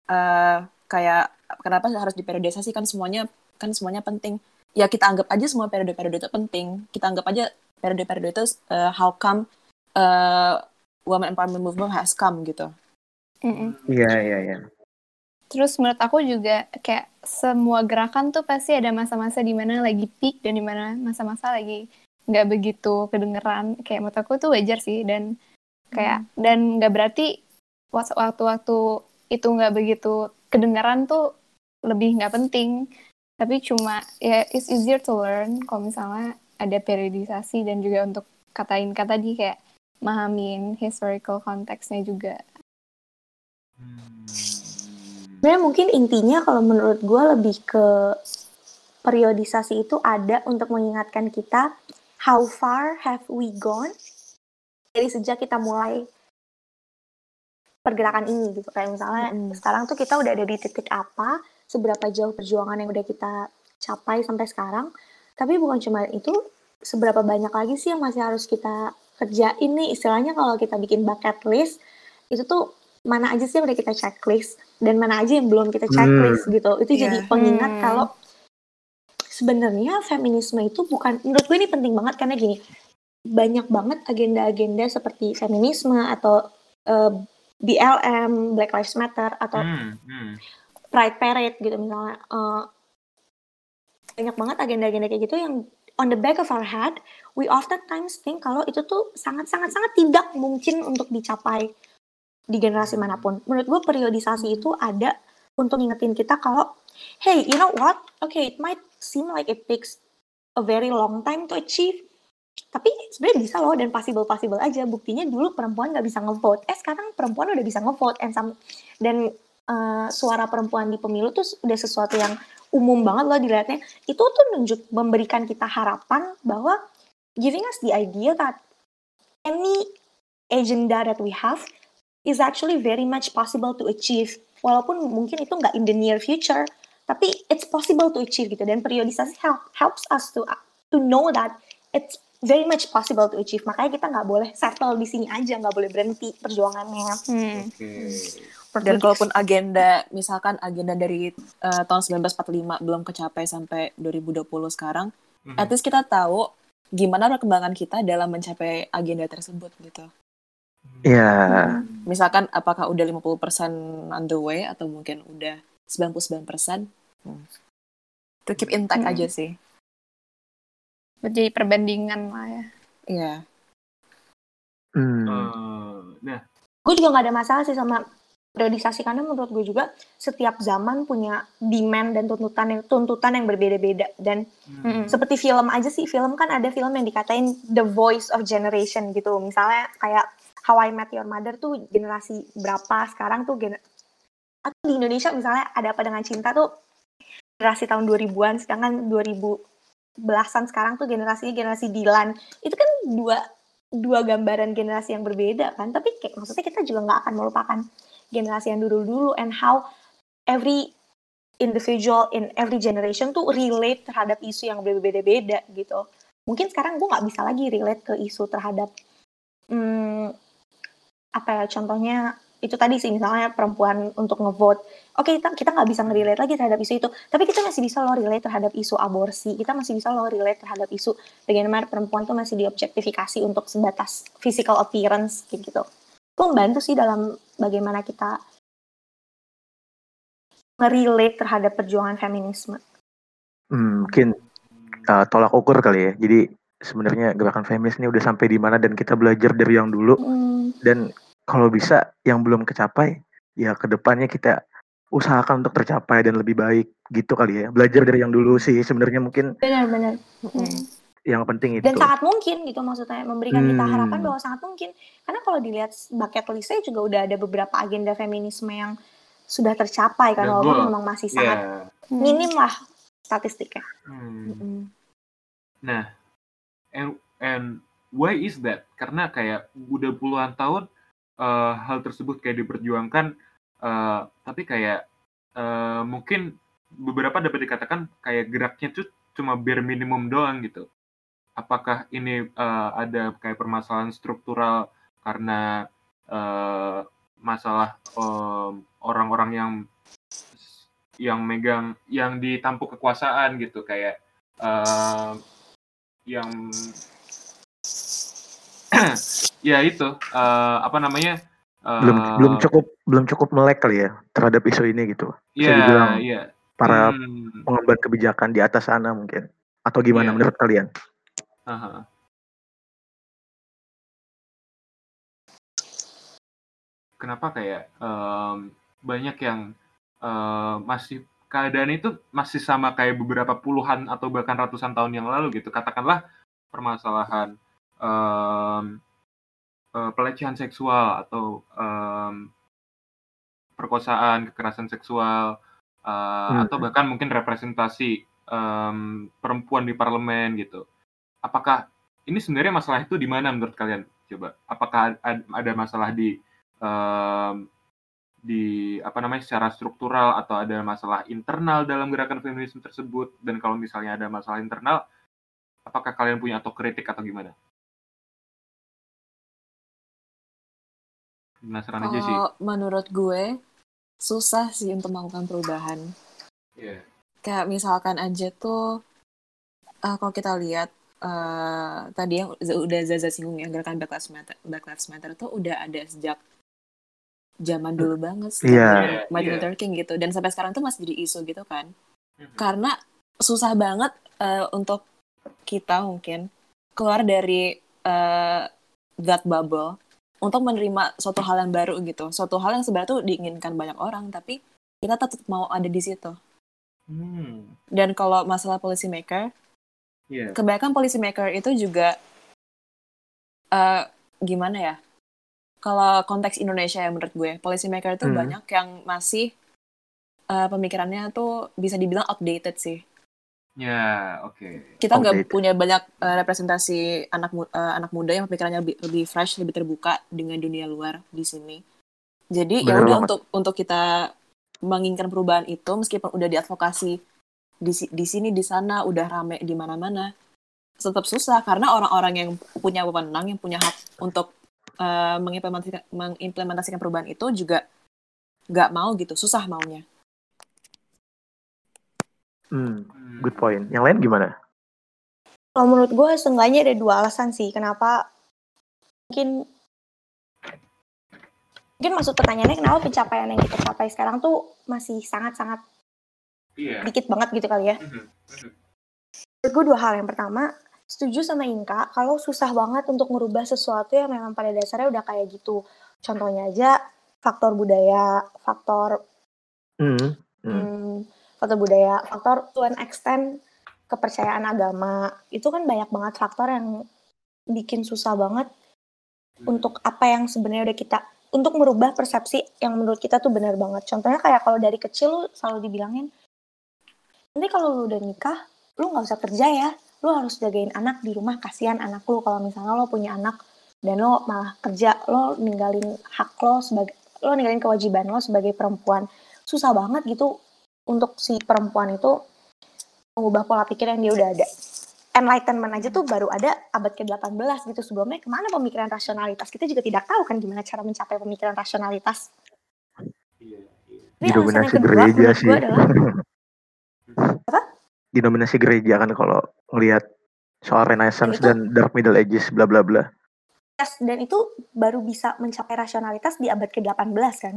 eh, kayak kenapa harus diperiodisasi kan semuanya kan semuanya penting. Ya kita anggap aja semua periode-periode itu penting. Kita anggap aja periode-periode itu eh, how come eh, women empowerment movement has come gitu. Iya iya iya. Terus menurut aku juga kayak semua gerakan tuh pasti ada masa-masa di mana lagi peak dan di mana masa-masa lagi nggak begitu kedengeran. Kayak menurut aku tuh wajar sih dan kayak dan nggak berarti waktu- waktu-waktu itu nggak begitu kedengaran tuh lebih nggak penting tapi cuma ya it's easier to learn kalau misalnya ada periodisasi dan juga untuk katain kata di kayak mahamin historical konteksnya juga Hmm. Sebenarnya mungkin intinya kalau menurut gue lebih ke periodisasi itu ada untuk mengingatkan kita how far have we gone? Dari sejak kita mulai pergerakan ini gitu. Kayak misalnya Mm-mm. sekarang tuh kita udah ada di titik apa seberapa jauh perjuangan yang udah kita capai sampai sekarang. Tapi bukan cuma itu seberapa banyak lagi sih yang masih harus kita kerjain nih? Istilahnya kalau kita bikin bucket list itu tuh mana aja sih yang udah kita checklist? Dan mana aja yang belum kita checklist gitu. Itu Iya. jadi pengingat Hmm. kalau sebenarnya feminisme itu bukan menurut gue ini penting banget karena gini banyak banget agenda-agenda seperti feminisme atau eh, BLM Black Lives Matter atau Hmm, hmm. Pride Parade gitu misalnya eh, banyak banget agenda-agenda kayak gitu yang on the back of our head we oftentimes think kalau itu tuh sangat-sangat sangat tidak mungkin untuk dicapai di generasi mana pun. Menurut gue periodisasi itu ada untuk ngingetin kita kalau hey you know what? Okay it might seem like it takes a very long time to achieve tapi sebenarnya bisa loh dan possible possible aja. Buktinya dulu perempuan nggak bisa ngevote. Eh sekarang perempuan udah bisa ngevote and some dan eh, suara perempuan di pemilu tuh udah sesuatu yang umum banget loh dilihatnya. Itu tuh nunjuk memberikan kita harapan bahwa giving us the idea that any agenda that we have is actually very much possible to achieve. Walaupun mungkin itu nggak in the near future tapi it's possible to achieve gitu dan periodisasi help, helps us to to know that it's very much possible to achieve makanya kita nggak boleh settle di sini aja nggak boleh berhenti perjuangannya hmm. Oke. Dan kalaupun agenda, misalkan agenda dari eh, tahun 1945 belum kecapai sampai 2020 sekarang, Hmm. at least kita tahu gimana perkembangan kita dalam mencapai agenda tersebut gitu. Ya, Misalkan apakah udah 50% on the way atau mungkin udah 99%. Hmm. To keep intact Hmm. aja sih. jadi perbandingan lah ya Iya. hmm, Eh, nah, gue juga nggak ada masalah sih sama periodisasi karena menurut gue juga setiap zaman punya demand dan tuntutan yang tuntutan yang berbeda-beda dan hmm. seperti film aja sih film kan ada film yang dikatain the voice of generation gitu misalnya kayak How I Met Your Mother tuh generasi berapa sekarang tuh gener atau di Indonesia misalnya ada apa dengan cinta tuh generasi tahun 2000-an sedangkan 2000 belasan sekarang tuh generasinya generasi Dilan itu kan dua dua gambaran generasi yang berbeda kan tapi kayak maksudnya kita juga nggak akan melupakan generasi yang dulu-dulu and how every individual in every generation tuh relate terhadap isu yang berbeda-beda gitu. Mungkin sekarang gue nggak bisa lagi relate ke isu terhadap hmm, apa ya contohnya itu tadi sih misalnya perempuan untuk ngevote. Oke kita kita nggak bisa nge-relate lagi terhadap isu itu, tapi kita masih bisa loh relate terhadap isu aborsi. Kita masih bisa loh relate terhadap isu bagaimana perempuan tuh masih diobjektifikasi untuk sebatas physical appearance kayak gitu. Itu membantu sih dalam bagaimana kita nge-relate terhadap perjuangan feminisme. hmm, mungkin uh, tolak ukur kali ya. Jadi sebenarnya gerakan feminis ini udah sampai di mana dan kita belajar dari yang dulu Hmm, dan kalau bisa yang belum kecapai ya ke depannya kita usahakan untuk tercapai dan lebih baik gitu kali ya. Belajar dari yang dulu sih sebenarnya mungkin benar-benar. yang penting itu. Dan sangat mungkin gitu maksudnya memberikan kita Hmm. harapan bahwa sangat mungkin. Karena kalau dilihat bucket listnya juga udah ada beberapa agenda feminisme yang sudah tercapai kan walaupun gua- memang masih sangat Ya. Hmm. minim lah statistiknya. Hmm. Mm-mm. Nah, and and why is that? Karena kayak udah puluhan tahun eh, hal tersebut kayak diperjuangkan, eh, tapi kayak eh, mungkin beberapa dapat dikatakan kayak geraknya tuh cuma bare minimum doang gitu. Apakah ini eh, ada kayak permasalahan struktural karena eh, masalah em, orang-orang yang yang megang yang ditampuk kekuasaan gitu kayak eh, yang [CLEARS THROAT] ya itu eh, apa namanya eh, belum belum cukup belum cukup melek kali ya terhadap isu ini gitu. bisa ya dibilang ya Para Hmm, pengemban kebijakan di atas sana mungkin atau gimana Iya. menurut kalian? aha. kenapa kayak em, banyak yang eh, masih keadaan itu masih sama kayak beberapa puluhan atau bahkan ratusan tahun yang lalu gitu. Katakanlah permasalahan em, eh, pelecehan seksual atau em, perkosaan, kekerasan seksual, eh, Hmm. atau bahkan mungkin representasi em, perempuan di parlemen gitu. Apakah ini sebenarnya masalah itu di mana menurut kalian? Coba, apakah ad- ada masalah di em, di apa namanya secara struktural atau ada masalah internal dalam gerakan feminisme tersebut? Dan kalau misalnya ada masalah internal, apakah kalian punya otokritik atau gimana? Penasaran aja sih. Kalau menurut gue susah sih untuk melakukan perubahan. Iya. Kayak misalkan aja tuh eh, kalau kita lihat eh, tadi yang udah Zaza singgung yang gerakan Black Lives Matter, Black Lives Matter tuh udah ada sejak zaman dulu banget sejak Iya. zaman Martin Iya. Luther King gitu dan sampai sekarang tuh masih jadi isu gitu kan. Mhm. Karena susah banget eh, untuk kita mungkin keluar dari eh, that bubble untuk menerima suatu hal yang baru gitu. Suatu hal yang sebenarnya tuh diinginkan banyak orang, tapi kita tetap mau ada di situ. Hmm. Dan kalau masalah policy maker, Iya. kebanyakan policy maker itu juga eh gimana ya? Kalau konteks Indonesia ya menurut gue, policy maker itu Hmm. banyak yang masih eh, pemikirannya tuh bisa dibilang outdated sih. Ya, oke. Kita nggak Outdated. punya banyak eh, representasi anak mu- eh, anak muda yang pemikirannya lebih, lebih fresh, lebih terbuka dengan dunia luar di sini. Jadi ya udah untuk untuk kita menginginkan perubahan itu meskipun udah diadvokasi di si- di sini di sana udah rame di mana-mana tetap susah karena orang-orang yang punya wewenang yang punya hak untuk eh, mengimplementasikan mengimplementasikan perubahan itu juga nggak mau gitu susah maunya Hmm, Hmm. good point. Yang lain gimana? Kalau menurut gue seenggaknya ada dua alasan sih kenapa mungkin mungkin maksud pertanyaannya kenapa pencapaian yang kita capai sekarang tuh masih sangat-sangat Iya. dikit banget gitu kali ya. Mhm. Mhm. Menurut gue dua hal. Yang pertama, setuju sama Inka kalau susah banget untuk merubah sesuatu yang memang pada dasarnya udah kayak gitu. Contohnya aja faktor budaya, faktor Hmm, hmm. Faktor budaya, faktor to an extent kepercayaan agama. Itu kan banyak banget faktor yang bikin susah banget untuk apa yang sebenarnya udah kita untuk merubah persepsi yang menurut kita tuh benar banget. Contohnya kayak kalau dari kecil lu selalu dibilangin nanti kalau lu udah nikah, lu nggak usah kerja ya, lu harus jagain anak di rumah, kasihan anak lu kalau misalnya lo punya anak dan lo malah kerja, lo ninggalin hak lo sebagai lo ninggalin kewajiban lo sebagai perempuan. Susah banget gitu untuk si perempuan itu mengubah pola pikir yang dia udah ada. Enlightenment aja tuh baru ada abad ke-18 gitu. Sebelumnya ke mana pemikiran rasionalitas? Kita juga tidak tahu kan gimana cara mencapai pemikiran rasionalitas. Iya, iya. Didominasi kedua gereja sih. adalah [LAUGHS] Didominasi gereja kan kalau ngelihat soal Renaissance itu- dan Dark Middle Ages bla bla bla. Yes, dan itu baru bisa mencapai rasionalitas di abad ke-18 kan.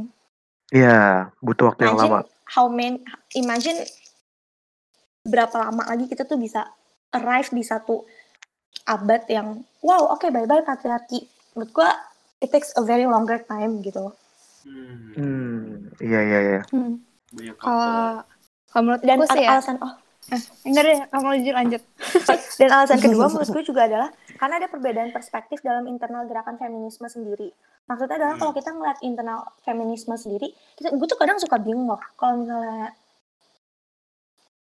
Iya, butuh waktu yang Imagine lama. how many, imagine berapa lama lagi kita tuh bisa arrive di satu abad yang wow oke bye bye patriarki. Menurut gua it takes a very longer time gitu. Hmm. Hmm, iya iya iya. Hmm. Kalau menurut Dan aku sih ya, alasan oh enggak deh, kamu lanjut lanjut. dan alasan kedua menurut gue juga adalah karena ada perbedaan perspektif dalam internal gerakan feminisme sendiri. Maksudnya adalah kalau kita ngeliat internal feminisme sendiri, kita, gue tuh kadang suka bingung loh kalau misalnya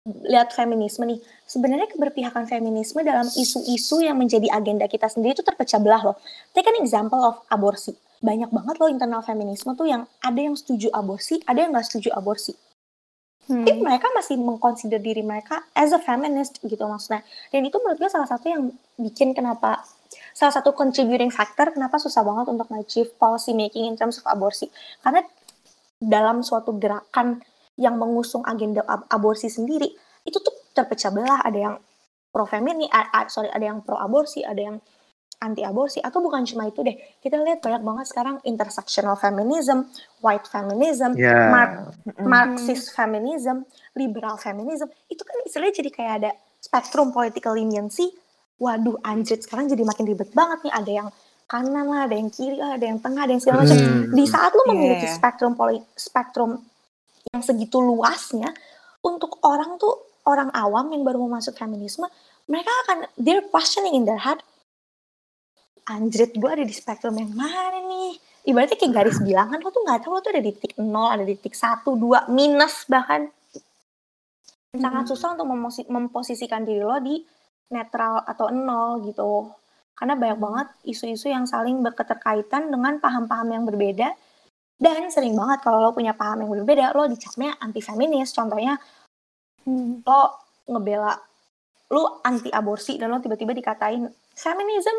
lihat feminisme nih, sebenarnya keberpihakan feminisme dalam isu-isu yang menjadi agenda kita sendiri itu terpecah belah loh. Take an example of aborsi. Banyak banget loh internal feminisme tuh yang ada yang setuju aborsi, ada yang nggak setuju aborsi Hmm. tapi mereka masih mengconsider diri mereka as a feminist gitu maksudnya. Dan itu menurut gue salah satu yang bikin kenapa salah satu contributing factor kenapa susah banget untuk achieve policy making in terms of aborsi. Karena dalam suatu gerakan yang mengusung agenda ab- aborsi sendiri itu tuh terpecah belah. Ada yang pro femini sorry ada yang pro aborsi ada yang anti aborsi atau bukan cuma itu deh kita lihat banyak banget sekarang intersectional feminism white feminism Ya. Mark- Marxist feminism, liberal feminism, itu kan istilahnya jadi kayak ada spektrum political leniency. Waduh, anjir, sekarang jadi makin ribet banget nih. Ada yang kanan lah, ada yang kiri lah, ada yang tengah, ada yang segala macam. Hmm. Di saat lu Iya, memiliki iya. spektrum poli spektrum yang segitu luasnya untuk orang tuh orang awam yang baru mau masuk feminisme mereka akan they're questioning in their head anjrit gue ada di spektrum yang mana nih? Ibaratnya kayak garis bilangan lo tuh nggak tahu lo tuh ada di titik nol ada di titik satu dua minus bahkan. Sangat Hmm. susah untuk memposisikan diri lo di netral atau nol gitu. Karena banyak banget isu-isu yang saling berketerkaitan dengan paham-paham yang berbeda. Dan sering banget kalau lo punya paham yang berbeda lo dicapnya anti feminis contohnya Hmm. lo ngebela lo anti aborsi dan lo tiba-tiba dikatain feminism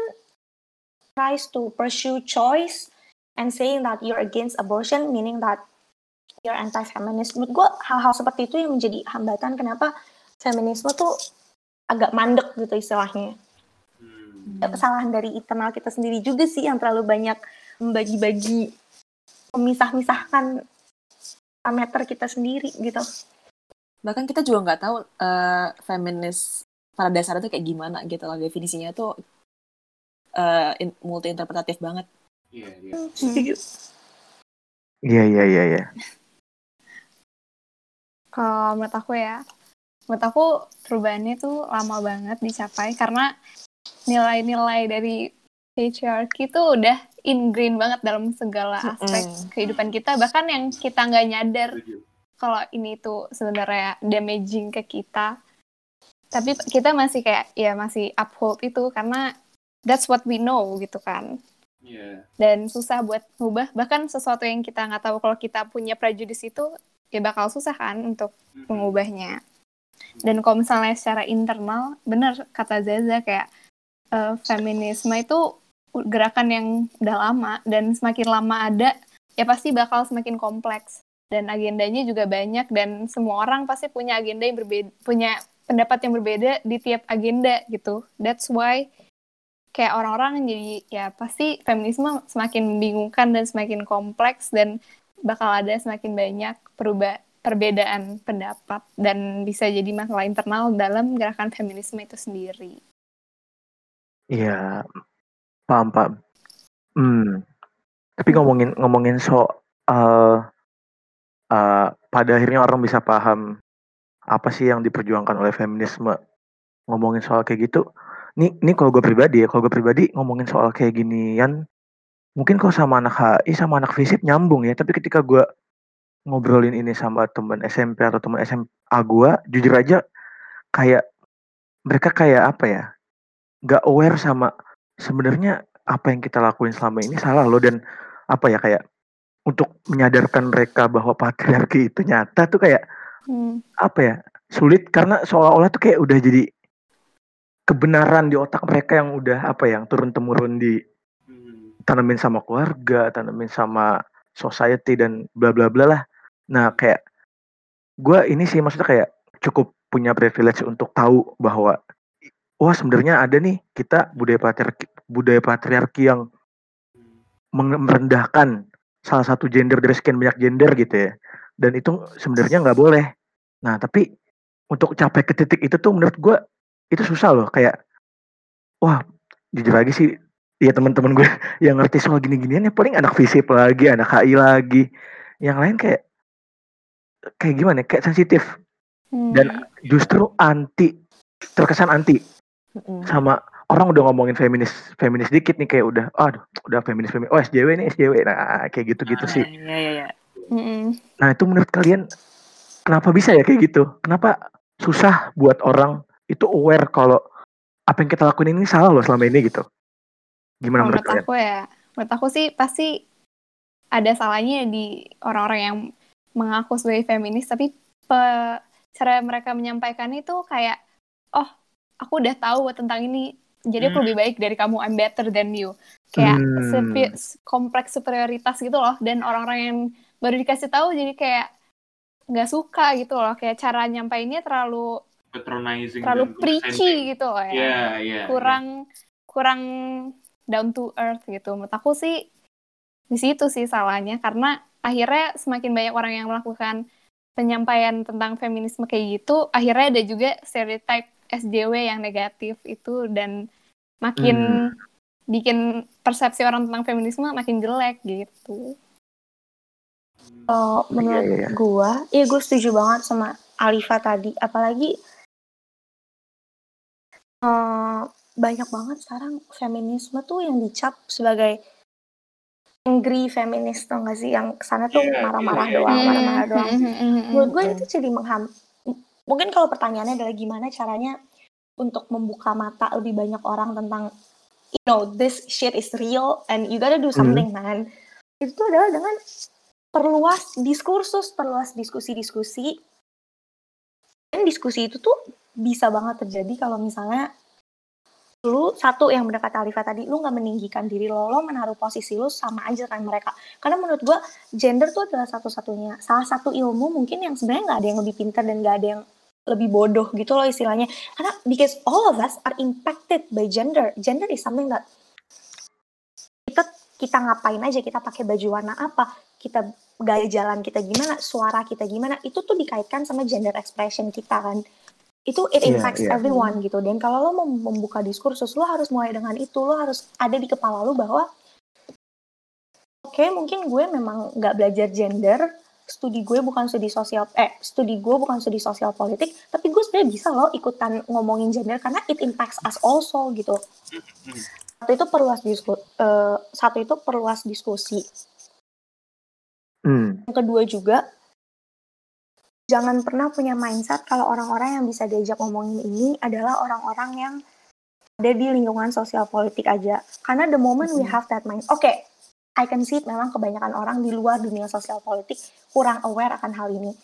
tries to pursue choice and saying that you're against abortion meaning that you're anti-feminist menurut gue hal-hal seperti itu yang menjadi hambatan kenapa feminisme tuh agak mandek gitu istilahnya. Hmm. Kesalahan dari internal kita sendiri juga sih yang terlalu banyak membagi-bagi memisah-misahkan parameter kita sendiri gitu. Bahkan kita juga nggak tahu eh, feminis pada dasarnya tuh kayak gimana gitu loh definisinya tuh eh, in- multi interpretatif banget Iya, iya. Iya iya iya iya. Kalau menurut aku ya, menurut aku perubahannya tuh lama banget dicapai karena nilai-nilai dari patriarchy tuh udah ingrain banget dalam segala aspek Mm-mm. kehidupan kita bahkan yang kita nggak nyadar kalau ini tuh sebenarnya damaging ke kita tapi kita masih kayak ya masih uphold itu karena that's what we know gitu kan. Iya. dan susah buat ngubah. Bahkan sesuatu yang kita nggak tahu kalau kita punya prejudice itu ya bakal susah kan untuk Hmm. mengubahnya. Dan kalau misalnya secara internal benar kata Zaza kayak eh, feminisme itu gerakan yang udah lama dan semakin lama ada ya pasti bakal semakin kompleks. Dan agendanya juga banyak dan semua orang pasti punya agenda yang berbeda punya pendapat yang berbeda di tiap agenda gitu. That's why kayak orang-orang jadi ya pasti feminisme semakin membingungkan dan semakin kompleks dan bakal ada semakin banyak perubah perbedaan pendapat dan bisa jadi masalah internal dalam gerakan feminisme itu sendiri. Iya. Paham paham. Hmm. Tapi ngomongin ngomongin soal eh, pada akhirnya orang bisa paham apa sih yang diperjuangkan oleh feminisme. Ngomongin soal kayak gitu. Nih, nih kalau gue pribadi ya, kalau gue pribadi ngomongin soal kayak ginian, mungkin kalau sama anak HI sama anak FISIP nyambung ya. Tapi ketika gue ngobrolin ini sama temen SMP atau temen SMA gue, jujur aja kayak mereka kayak apa ya? Gak aware sama sebenarnya apa yang kita lakuin selama ini salah loh dan apa ya kayak untuk menyadarkan mereka bahwa patriarki itu nyata tuh kayak Hmm. apa ya sulit karena seolah-olah tuh kayak udah jadi kebenaran di otak mereka yang udah apa yang turun temurun di Hmm. tanemin sama keluarga, tanemin sama society dan bla bla bla lah. Nah kayak gue ini sih maksudnya kayak cukup punya privilege untuk tahu bahwa wah sebenarnya ada nih kita budaya patriarki budaya patriarki yang merendahkan salah satu gender dari sekian banyak gender gitu ya. Dan itu sebenarnya nggak boleh. Nah tapi untuk capai ke titik itu tuh menurut gue itu susah loh kayak wah jujur lagi sih ya teman-teman gue [LAUGHS] yang ngerti soal gini-ginian ya paling anak fisip lagi anak HI lagi yang lain kayak kayak gimana ya, kayak sensitif Hmm. dan justru anti terkesan anti Mm-mm. sama orang udah ngomongin feminis feminis dikit nih kayak udah aduh udah feminis feminis oh SJW nih SJW nah kayak gitu gitu Ah, sih Iya, iya, iya. Mm-mm. nah itu menurut kalian kenapa bisa ya kayak gitu kenapa susah buat orang itu aware kalau apa yang kita lakuin ini salah loh selama ini gitu gimana menurut menurut kalian aku ya, menurut aku sih pasti ada salahnya di orang-orang yang mengaku sebagai feminis, tapi pe- cara mereka menyampaikan itu kayak, oh, aku udah tahu tentang ini, jadi aku Hmm. lebih baik dari kamu, I'm better than you. Kayak Hmm. sepi- kompleks superioritas gitu loh, dan orang-orang yang baru dikasih tahu jadi kayak nggak suka gitu loh, kayak cara nyampainnya terlalu Patronizing terlalu dan preachy gitu ya Iya, iya. kurang kurang down to earth gitu. Menurut aku sih di situ sih salahnya karena akhirnya semakin banyak orang yang melakukan penyampaian tentang feminisme kayak gitu, akhirnya ada juga stereotype SJW yang negatif itu dan makin bikin persepsi orang tentang feminisme makin jelek gitu. Kalau menurut iya, iya. gua, iya gue setuju banget sama Alifa tadi. Apalagi eh, banyak banget sekarang feminisme tuh yang dicap sebagai angry feminis tau gak sih? Yang ke sana tuh Iya, marah-marah iya, doang, Hmm, marah-marah doang. hmm, hmm, hmm, Menurut gue itu jadi mengham. Mungkin kalau pertanyaannya adalah gimana caranya untuk membuka mata lebih banyak orang tentang you know this shit is real and you gotta do something man. Itu tuh adalah dengan perluas diskursus, perluas diskusi-diskusi. Dan diskusi itu tuh bisa banget terjadi kalau misalnya lu satu yang mendekat Alifa tadi, lu nggak meninggikan diri lo, lo menaruh posisi lu sama aja kan mereka. Karena menurut gua gender tuh adalah satu-satunya, salah satu ilmu mungkin yang sebenarnya nggak ada yang lebih pintar dan nggak ada yang lebih bodoh gitu loh istilahnya. Karena because all of us are impacted by gender. Gender is something that kita kita ngapain aja, kita pakai baju warna apa, kita gaya jalan kita gimana, suara kita gimana, itu tuh dikaitkan sama gender expression kita kan. Itu it Iya, impacts iya. everyone gitu. Dan kalau lo mau membuka diskursus, lo harus mulai dengan itu, lo harus ada di kepala lo bahwa oke mungkin gue memang nggak belajar gender, studi gue bukan studi sosial, eh studi gue bukan studi sosial politik, tapi gue sebenarnya bisa loh ikutan ngomongin gender karena it impacts us also gitu. Satu itu perluas diskusi, satu itu perluas diskusi. Hmm. Yang kedua juga, jangan pernah punya mindset kalau orang-orang yang bisa diajak ngomongin ini adalah orang-orang yang ada di lingkungan sosial politik aja. Karena the moment we have that mind, oke, I can see it memang kebanyakan orang di luar dunia sosial politik kurang aware akan hal ini.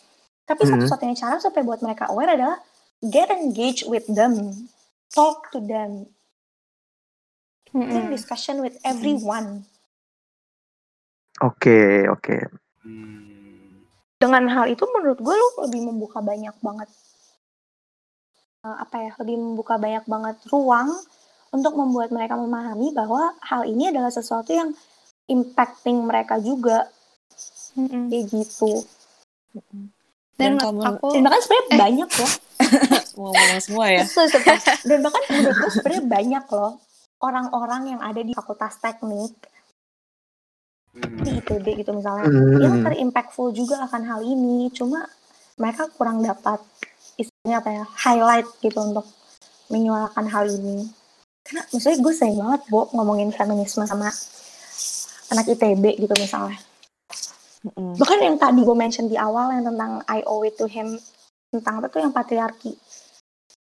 Tapi Mhm. satu-satunya cara supaya buat mereka aware adalah get engaged with them, talk to them, Hmm, have hmm. discussion with everyone. Oke, oke. Hmm. Dengan hal itu menurut gue lu lebih membuka banyak banget eh, apa ya lebih membuka banyak banget ruang untuk membuat mereka memahami bahwa hal ini adalah sesuatu yang impacting mereka juga Hmm, hmm. kayak gitu Dan Dan kamu- aku dan bahkan sebenarnya Eh. banyak loh [LAUGHS] Ngomong semua ya. Dan bahkan menurut gue sebenarnya banyak loh orang-orang yang ada di fakultas teknik ITB gitu misalnya. Hmm. yang terimpactful juga akan hal ini. Cuma mereka kurang dapat istilahnya apa ya highlight gitu untuk menyuarakan hal ini. Karena maksudnya gue sering banget Bo ngomongin feminisme sama anak ITB gitu misalnya. Mm-mm. bahkan yang tadi gue mention di awal yang tentang I owe it to him tentang apa tuh yang patriarki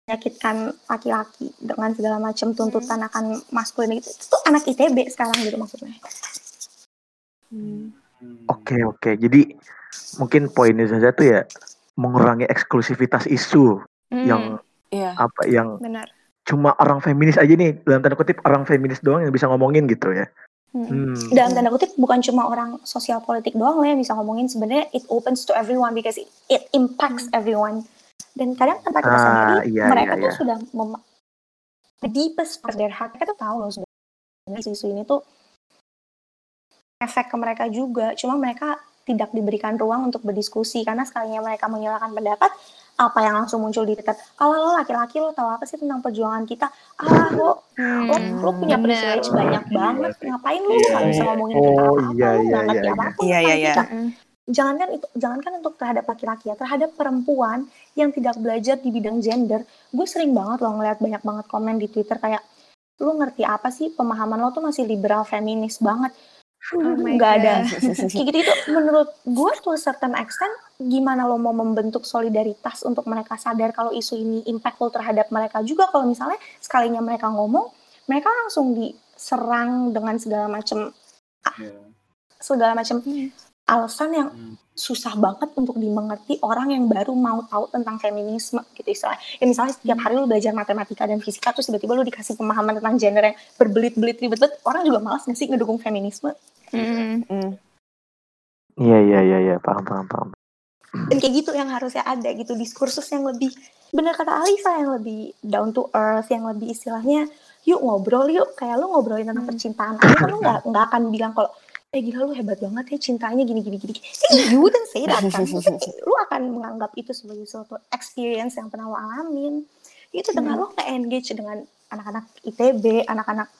menyakitkan laki-laki dengan segala macam tuntutan akan maskulin gitu. Itu tuh anak ITB sekarang gitu maksudnya Hmm. Oke, oke. Jadi mungkin poinnya saja tuh ya mengurangi eksklusivitas isu Hmm, yang Iya. apa yang benar. cuma orang feminis aja nih dalam tanda kutip orang feminis doang yang bisa ngomongin gitu ya. Hmm. Hmm. dalam tanda kutip bukan cuma orang sosial politik doang lah yang bisa ngomongin sebenarnya it opens to everyone because it, it impacts everyone dan kadang tanpa kita Ah, sadari iya, mereka iya, tuh iya. sudah mem- the deepest part of their heart mereka tuh tahu loh sebenarnya isu ini tuh efek ke mereka juga cuma mereka tidak diberikan ruang untuk berdiskusi karena sekalinya mereka menyuarakan pendapat apa yang langsung muncul di dekat ala lo laki-laki lo tahu apa sih tentang perjuangan kita ah lo Hmm. lo, lo punya bener. privilege banyak banget ngapain lu Iya, nggak bisa ngomongin Oh, tentang apa-apa iya, lu iya, nggak ngerti iya, apa-apa iya. Iya, iya, iya. tentang kita Hmm. jangankan itu jangankan untuk terhadap laki-laki ya terhadap perempuan yang tidak belajar di bidang gender gue sering banget loh ngeliat banyak banget komen di twitter kayak lu ngerti apa sih pemahaman lo tuh masih liberal feminis banget Oh nggak ada God. [LAUGHS] kayak gitu itu menurut gue to a certain extent gimana lo mau membentuk solidaritas untuk mereka sadar kalau isu ini impactful terhadap mereka juga kalau misalnya sekalinya mereka ngomong mereka langsung diserang dengan segala macam Iya. segala macam Hmm. Alasan yang Hmm. susah banget untuk dimengerti orang yang baru mau tahu tentang feminisme gitu istilahnya. Ya misalnya setiap hari lu belajar matematika dan fisika terus tiba-tiba lu dikasih pemahaman tentang gender yang berbelit-belit ribet-belit, orang juga malas nggak sih ngedukung feminisme. Hmm. Hmm. Iya, iya, iya, iya, paham, paham, paham. Dan kayak gitu yang harusnya ada gitu diskursus yang lebih bener kata Alisa yang lebih down to earth, yang lebih istilahnya yuk ngobrol yuk kayak lu ngobrolin tentang Hmm. percintaan aja kan lu nggak nggak akan bilang kalau eh gila lu hebat banget ya cintanya gini gini gini. Eh, you wouldn't say that kan? Maksudnya, [LAUGHS] lu akan menganggap itu sebagai suatu experience yang pernah lu alamin. Itu dengan Hmm. lu kayak engage dengan anak-anak ITB anak-anak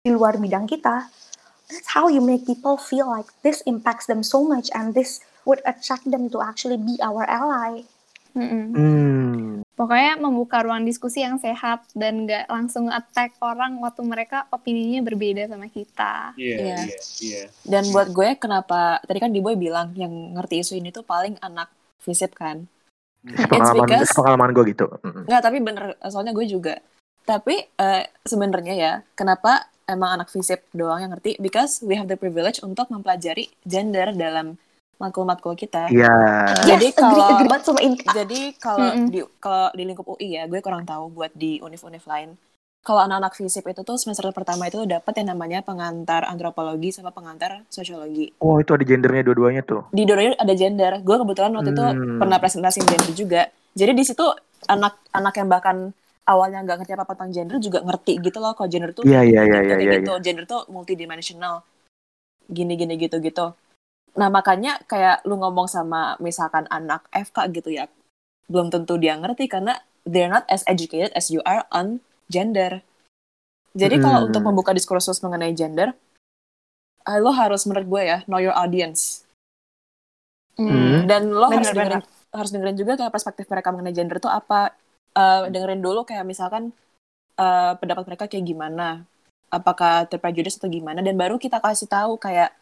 di luar bidang kita. That's how you make people feel like this impacts them so much and this would attract them to actually be our ally. Hmm. Pokoknya membuka ruang diskusi yang sehat dan nggak langsung attack orang waktu mereka opininya berbeda sama kita. Iya, Iya. iya, iya. Dan buat gue kenapa tadi kan di boy bilang yang ngerti isu ini tuh paling anak FISIP kan. Pengalaman, because- pengalaman gue gitu. Nggak, tapi bener soalnya gue juga. Tapi eh, sebenarnya ya, kenapa emang anak FISIP doang yang ngerti? Because we have the privilege untuk mempelajari gender dalam matkul-matkul kita. Iya. Jadi yes, kalau- agree banget sama Inka. Jadi kalau di kalau di lingkup UI ya, gue kurang tahu buat di univ-univ lain. Kalau anak-anak FISIP itu tuh semester pertama itu dapat yang namanya pengantar antropologi sama pengantar sosiologi. Oh itu ada gendernya dua-duanya tuh. Di dua ada gender. Gue kebetulan waktu itu Hmm. pernah presentasi gender juga. Jadi di situ anak-anak yang bahkan awalnya nggak ngerti apa tentang gender juga ngerti gitu loh kalau gender tuh Iya, iya, gini, iya, gitu, iya, iya, gitu. Gender tuh multidimensional. Gini gini gitu gitu. Nah makanya kayak lu ngomong sama misalkan anak FK gitu ya, belum tentu dia ngerti karena they're not as educated as you are on gender. Jadi kalau Hmm. untuk membuka diskursus mengenai gender, eh, lo harus menurut gue ya know your audience Hmm. dan lo harus Benar-benar. dengerin harus dengerin juga kayak perspektif mereka mengenai gender tuh apa Eh, dengerin dulu kayak misalkan eh, pendapat mereka kayak gimana apakah terprejudice atau gimana dan baru kita kasih tahu kayak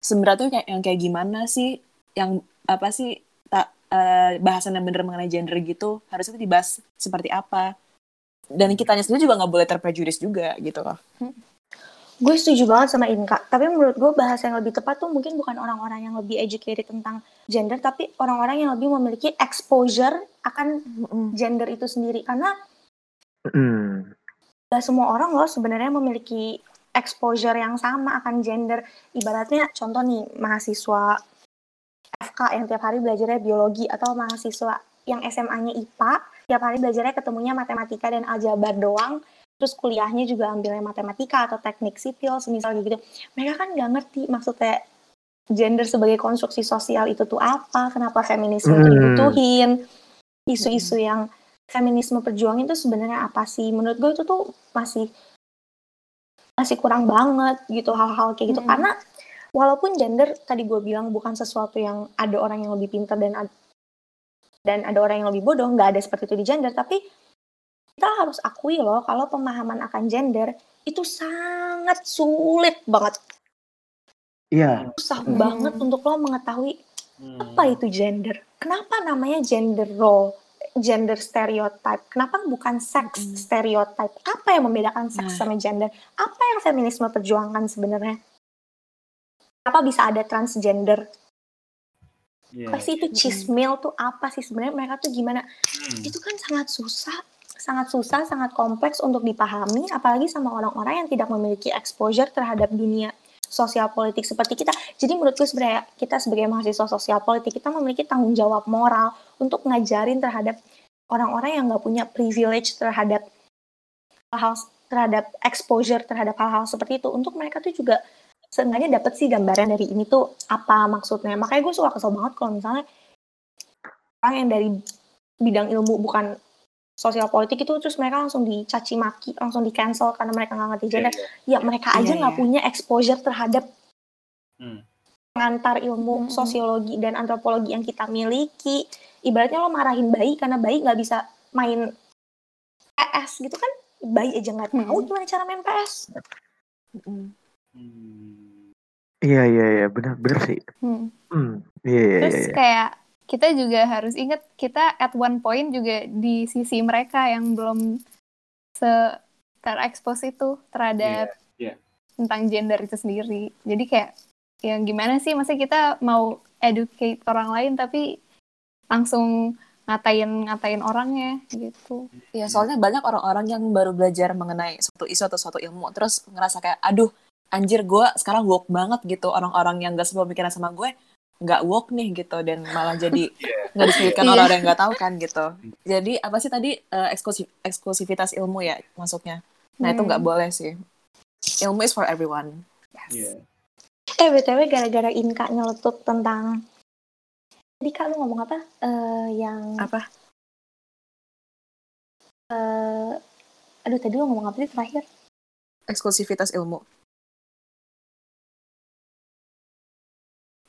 sebenarnya tuh kayak yang kayak gimana sih yang apa sih tak eh, bahasan yang bener mengenai gender gitu harusnya tuh dibahas seperti apa dan kitanya sendiri juga nggak boleh terprejudice juga gitu loh Gue setuju banget sama Inka. Tapi menurut gue bahasa yang lebih tepat tuh mungkin bukan orang-orang yang lebih educated tentang gender, tapi orang-orang yang lebih memiliki exposure akan gender itu sendiri. Karena Mm. gak semua orang loh sebenarnya memiliki exposure yang sama akan gender. Ibaratnya contoh nih mahasiswa FK yang tiap hari belajarnya biologi atau mahasiswa yang SMA-nya IPA tiap hari belajarnya ketemunya matematika dan aljabar doang. Terus kuliahnya juga ambilnya matematika atau teknik sipil, semisal gitu. Mereka kan nggak ngerti maksudnya gender sebagai konstruksi sosial itu tuh apa, kenapa feminisme Hmm. dibutuhin, isu-isu yang feminisme perjuangin itu sebenarnya apa sih? Menurut gue itu tuh masih masih kurang banget gitu hal-hal kayak gitu Mm-mm. karena walaupun gender tadi gue bilang bukan sesuatu yang ada orang yang lebih pintar dan ad- dan ada orang yang lebih bodoh nggak ada seperti itu di gender tapi kita harus akui loh kalau pemahaman akan gender itu sangat sulit banget Iya. susah Mm-mm. banget untuk lo mengetahui Hmm. apa itu gender? Kenapa namanya gender role, gender stereotype? Kenapa bukan sex Mm-mm. stereotype? Apa yang membedakan seks Nah. sama gender? Apa yang feminisme perjuangkan sebenarnya? Kenapa bisa ada transgender? Iya. Apa sih itu chismil tuh apa sih sebenarnya mereka tuh gimana? Hmm. Itu kan sangat susah, sangat susah, sangat kompleks untuk dipahami, apalagi sama orang-orang yang tidak memiliki exposure terhadap dunia sosial politik seperti kita. Jadi menurut gue sebenarnya kita sebagai mahasiswa sosial politik kita memiliki tanggung jawab moral untuk ngajarin terhadap orang-orang yang nggak punya privilege terhadap hal terhadap exposure terhadap hal-hal seperti itu untuk mereka tuh juga seenggaknya dapat sih gambaran dari ini tuh apa maksudnya. Makanya gue suka kesel banget kalau misalnya orang yang dari bidang ilmu bukan sosial politik itu terus mereka langsung dicaci maki, langsung di cancel karena mereka nggak ngerti Iya, gender. iya. Ya mereka aja Iya, nggak iya. punya exposure terhadap Hmm. pengantar ilmu Mm-mm. sosiologi dan antropologi yang kita miliki. Ibaratnya lo marahin bayi karena bayi nggak bisa main PS gitu kan? Bayi aja nggak tahu Mm-mm. gimana cara main PS. Mm-mm. Hmm. Iya iya iya benar benar sih. Hmm. Hmm. Iya iya Terus iya. kayak kita juga harus ingat kita at one point juga di sisi mereka yang belum se terekspos itu terhadap Iya, iya. tentang gender itu sendiri. Jadi kayak yang gimana sih masa kita mau educate orang lain tapi langsung ngatain ngatain orangnya gitu. Ya, soalnya banyak orang-orang yang baru belajar mengenai suatu isu atau suatu ilmu, terus ngerasa kayak, aduh, anjir gue sekarang woke banget gitu. Orang-orang yang gak sepemikiran sama gue, nggak woke nih gitu. Dan malah jadi [LAUGHS] nggak disebutkan Iya. orang-orang yang nggak tahu kan gitu. Jadi, apa sih tadi, eh, eksklusif, eksklusivitas ilmu ya masuknya. Nah, itu Hmm. nggak boleh sih. Ilmu is for everyone. Iya. Eh BTW gara-gara Inka nyeletuk tentang Tadi Kak lu ngomong apa? Eh yang Apa? eh aduh tadi lu ngomong apa sih terakhir? Eksklusivitas ilmu.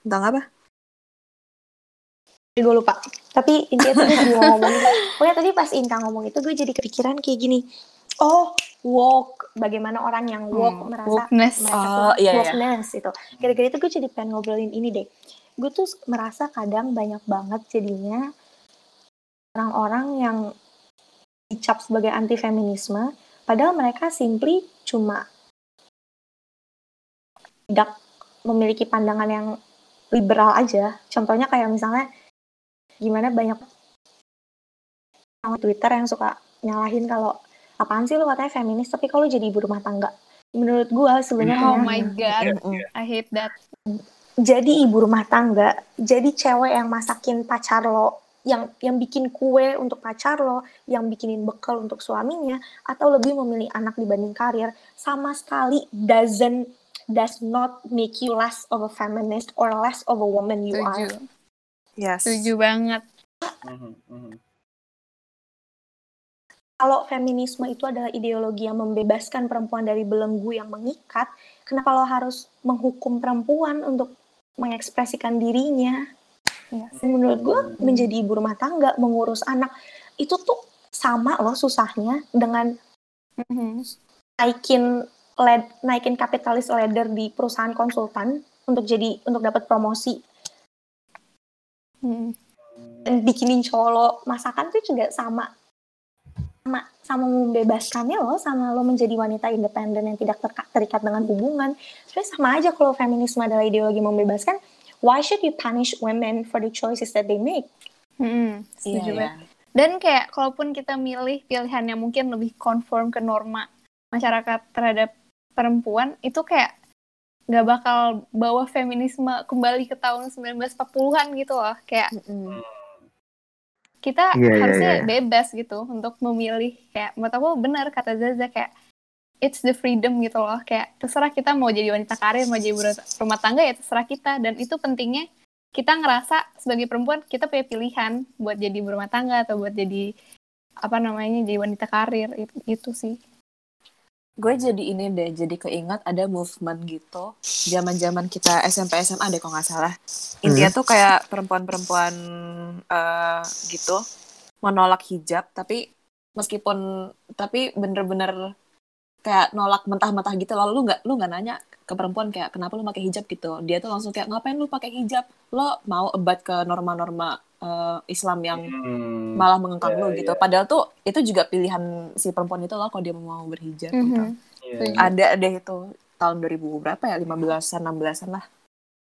Tentang apa? Gue lupa. Tapi intinya tuh gue jadi mau [LAUGHS] ngomong pokoknya tadi pas Inka ngomong itu gue jadi kepikiran kayak gini. Oh walk bagaimana orang yang walk Hmm, merasa wokeness. merasa Oh, iya, iya. wokeness itu gara-gara itu gue jadi pengen ngobrolin ini deh. Gue tuh merasa kadang banyak banget jadinya orang-orang yang dicap sebagai anti feminisme padahal mereka simply cuma tidak memiliki pandangan yang liberal aja. Contohnya kayak misalnya gimana banyak orang Twitter yang suka nyalahin kalau apaan sih lu katanya feminis tapi kalau jadi ibu rumah tangga menurut gua sebenarnya Oh my god, Mm-mm. I hate that. jadi ibu rumah tangga, jadi cewek yang masakin pacar lo, yang yang bikin kue untuk pacar lo, yang bikinin bekal untuk suaminya, atau lebih memilih anak dibanding karir, sama sekali doesn't does not make you less of a feminist or less of a woman you are. Setuju. Yes. Setuju banget. Mhm, mhm. Kalau feminisme itu adalah ideologi yang membebaskan perempuan dari belenggu yang mengikat, kenapa lo harus menghukum perempuan untuk mengekspresikan dirinya? Iya. menurut gue menjadi ibu rumah tangga mengurus anak itu tuh sama loh susahnya dengan Mhm. naikin led, naikin kapitalis ladder di perusahaan konsultan untuk jadi untuk dapat promosi Dan bikinin cowok lo masakan tuh juga sama sama sama membebaskannya lo sama lo menjadi wanita independen yang tidak terikat dengan hubungan sebenarnya sama aja kalau feminisme adalah ideologi membebaskan why should you punish women for the choices that they make. Iya, Setuju iya. banget. Dan kayak kalaupun kita milih pilihan yang mungkin lebih konform ke norma masyarakat terhadap perempuan, itu kayak nggak bakal bawa feminisme kembali ke tahun 1940-an gitu loh. Kayak Mm-mm. kita Iya, iya, harusnya iya. bebas gitu untuk memilih kayak menurut aku benar kata Zaza kayak it's the freedom gitu loh kayak terserah kita mau jadi wanita karir mau jadi rumah tangga ya terserah kita dan itu pentingnya kita ngerasa sebagai perempuan kita punya pilihan buat jadi ibu rumah tangga atau buat jadi apa namanya jadi wanita karir itu, itu sih Gue jadi ini deh, jadi keingat ada movement gitu. Zaman-zaman kita SMP SMA deh kalau nggak salah. Intinya tuh kayak perempuan-perempuan eh, gitu menolak hijab, tapi meskipun tapi bener-bener kayak nolak mentah-mentah gitu lalu lu nggak lu nggak nanya ke perempuan kayak kenapa lu pakai hijab gitu dia tuh langsung kayak ngapain lu pakai hijab lo mau ebat ke norma-norma eh, Islam yang Hmm. malah mengengkang Iya, lu gitu iya. padahal tuh itu juga pilihan si perempuan itu loh kalau dia mau berhijab gitu Mhm. Iya, Setuju. iya. ada deh itu tahun 2000 berapa ya 15-an 16-an lah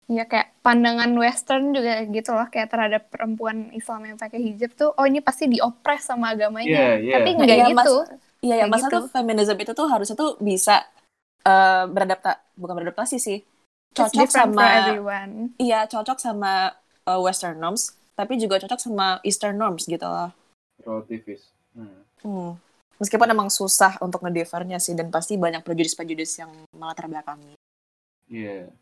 ya kayak pandangan western juga gitu loh kayak terhadap perempuan Islam yang pakai hijab tuh oh ini pasti diopres sama agamanya Iya, iya. tapi Nah, enggak iya, gitu iya ya masa gitu. tuh feminisme itu tuh harusnya tuh bisa eh beradapta bukan beradaptasi sih cocok sama everyone iya cocok sama eh, western norms tapi juga cocok sama eastern norms gitu loh relativis. Hmm. Hmm. meskipun emang susah untuk ngedelivernya sih dan pasti banyak prejudis-prejudis yang malah terbelakangi Iya.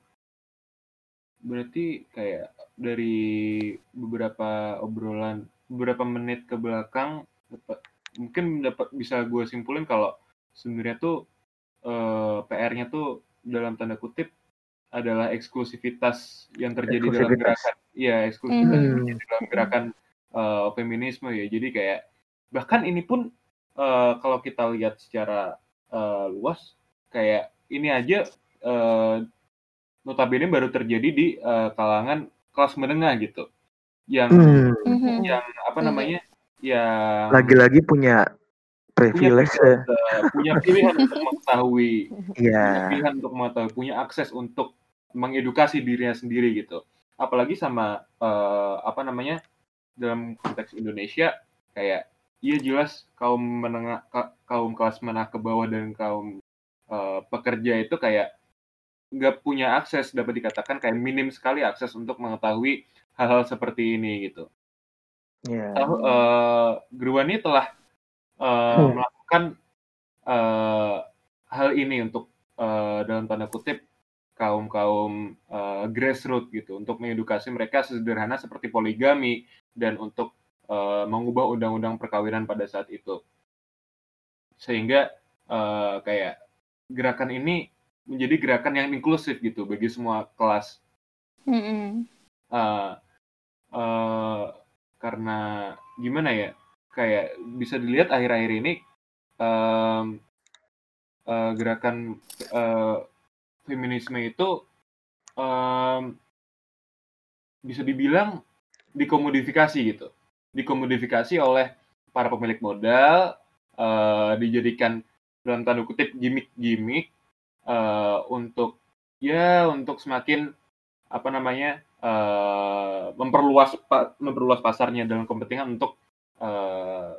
Berarti kayak dari beberapa obrolan, beberapa menit ke belakang, dapat- mungkin dapat bisa gue simpulin kalau sebenarnya tuh eh, PR-nya tuh dalam tanda kutip adalah eksklusivitas yang terjadi dalam gerakan. Iya, eksklusivitas yang Hmm. terjadi dalam gerakan eh, feminisme ya. Jadi kayak bahkan ini pun eh, kalau kita lihat secara eh, luas kayak ini aja eh, notabene baru terjadi di eh, kalangan kelas menengah gitu yang Hmm. Mhm. yang apa Mhm. namanya yang Lagi-lagi punya punya privilege ya. privilege, punya pilihan untuk [LAUGHS] mengetahui Iya. punya pilihan untuk mengetahui punya akses untuk mengedukasi dirinya sendiri gitu apalagi sama eh, apa namanya dalam konteks Indonesia kayak iya jelas kaum menengah ka- kaum kelas menengah ke bawah dan kaum eh, pekerja itu kayak nggak punya akses dapat dikatakan kayak minim sekali akses untuk mengetahui hal-hal seperti ini gitu Iya. tahu eh Gerwani telah eh, Hmm. melakukan eh, hal ini untuk eh, dalam tanda kutip kaum kaum grassroots gitu untuk mengedukasi mereka sederhana seperti poligami dan untuk eh, mengubah undang-undang perkawinan pada saat itu sehingga eh, kayak gerakan ini menjadi gerakan yang inklusif gitu bagi semua kelas Mm-mm. Eh, eh, karena gimana ya kayak bisa dilihat akhir-akhir ini em, eh, gerakan eh, feminisme itu em, bisa dibilang dikomodifikasi gitu dikomodifikasi oleh para pemilik modal eh, dijadikan dalam tanda kutip gimmick-gimmick eh, untuk ya untuk semakin apa namanya eh, memperluas memperluas pasarnya dalam kepentingan untuk eh,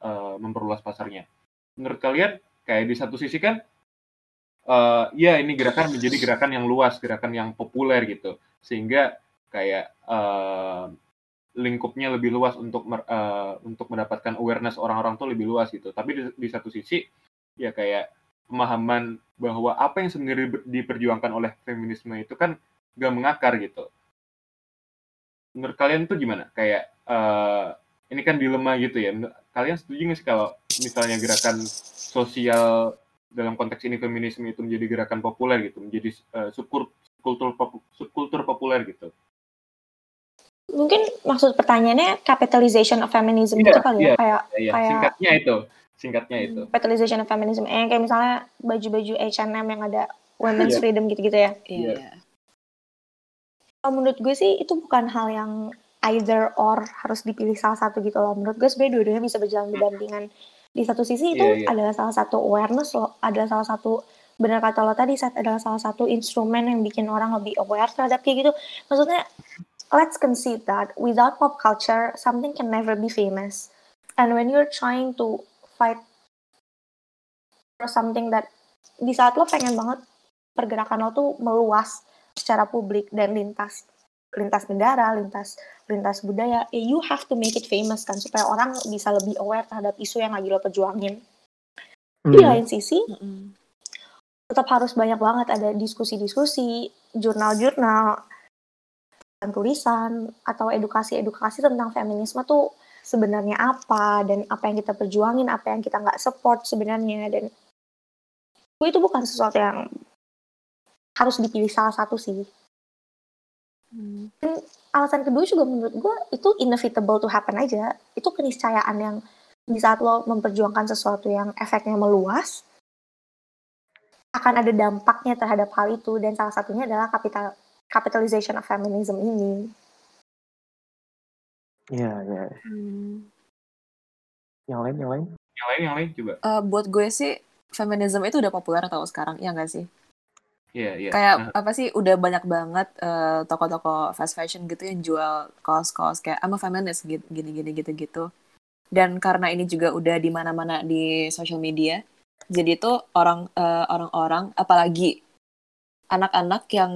eh, memperluas pasarnya. Menurut kalian kayak di satu sisi kan eh, ya ini gerakan menjadi gerakan yang luas, gerakan yang populer gitu, sehingga kayak eh, lingkupnya lebih luas untuk eh, untuk mendapatkan awareness orang-orang tuh lebih luas gitu. Tapi di, di satu sisi ya kayak pemahaman bahwa apa yang sebenarnya di- diperjuangkan oleh feminisme itu kan gak mengakar gitu. Menurut kalian tuh gimana? Kayak eh, ini kan dilema gitu ya. Kalian setuju nggak sih kalau misalnya gerakan sosial dalam konteks ini feminisme itu menjadi gerakan populer gitu, menjadi eh, subkultur subkultur pop- subkultur populer gitu? Mungkin maksud pertanyaannya capitalization of feminism Iya, gitu kali ya, iya. kayak Ya, Kayak- singkatnya itu, singkatnya itu. capitalization of feminism. Eh, kayak misalnya baju-baju H&M yang ada women's Iya. freedom gitu-gitu ya. Iya. Iya. Kalau menurut gue sih itu bukan hal yang either or harus dipilih salah satu gitu loh. Menurut gue sebenarnya dua-duanya bisa berjalan berdampingan. Di satu sisi itu Iya, iya. adalah salah satu awareness loh, adalah salah satu benar kata lo tadi saat adalah salah satu instrumen yang bikin orang lebih aware terhadap kayak gitu. Maksudnya let's concede that without pop culture something can never be famous. And when you're trying to fight for something that di saat lo pengen banget pergerakan lo tuh meluas secara publik dan lintas lintas negara, lintas lintas budaya, eh, you have to make it famous kan supaya orang bisa lebih aware terhadap isu yang lagi lo perjuangin. Tapi di lain sisi Mm-mm. tetap harus banyak banget ada diskusi-diskusi, jurnal-jurnal, tulisan atau edukasi-edukasi tentang feminisme tuh sebenarnya apa dan apa yang kita perjuangin, apa yang kita nggak support sebenarnya dan itu bukan sesuatu yang harus dipilih salah satu sih. Hmm. alasan kedua juga menurut gue itu inevitable to happen aja. Itu keniscayaan yang di saat lo memperjuangkan sesuatu yang efeknya meluas, akan ada dampaknya terhadap hal itu dan salah satunya adalah capital capitalization of feminism ini. Iya, iya. Hmm. Yang lain, yang lain. Yang lain, yang lain coba. Eh, buat gue sih feminisme itu udah populer tau sekarang, ya nggak sih? Iya, iya. Kayak Nah, apa sih udah banyak banget eh, toko-toko fast fashion gitu yang jual kaos-kaos kayak I'm a feminist gini-gini gitu-gitu. Dan karena ini juga udah di mana-mana di social media, jadi itu orang eh, orang-orang apalagi anak-anak yang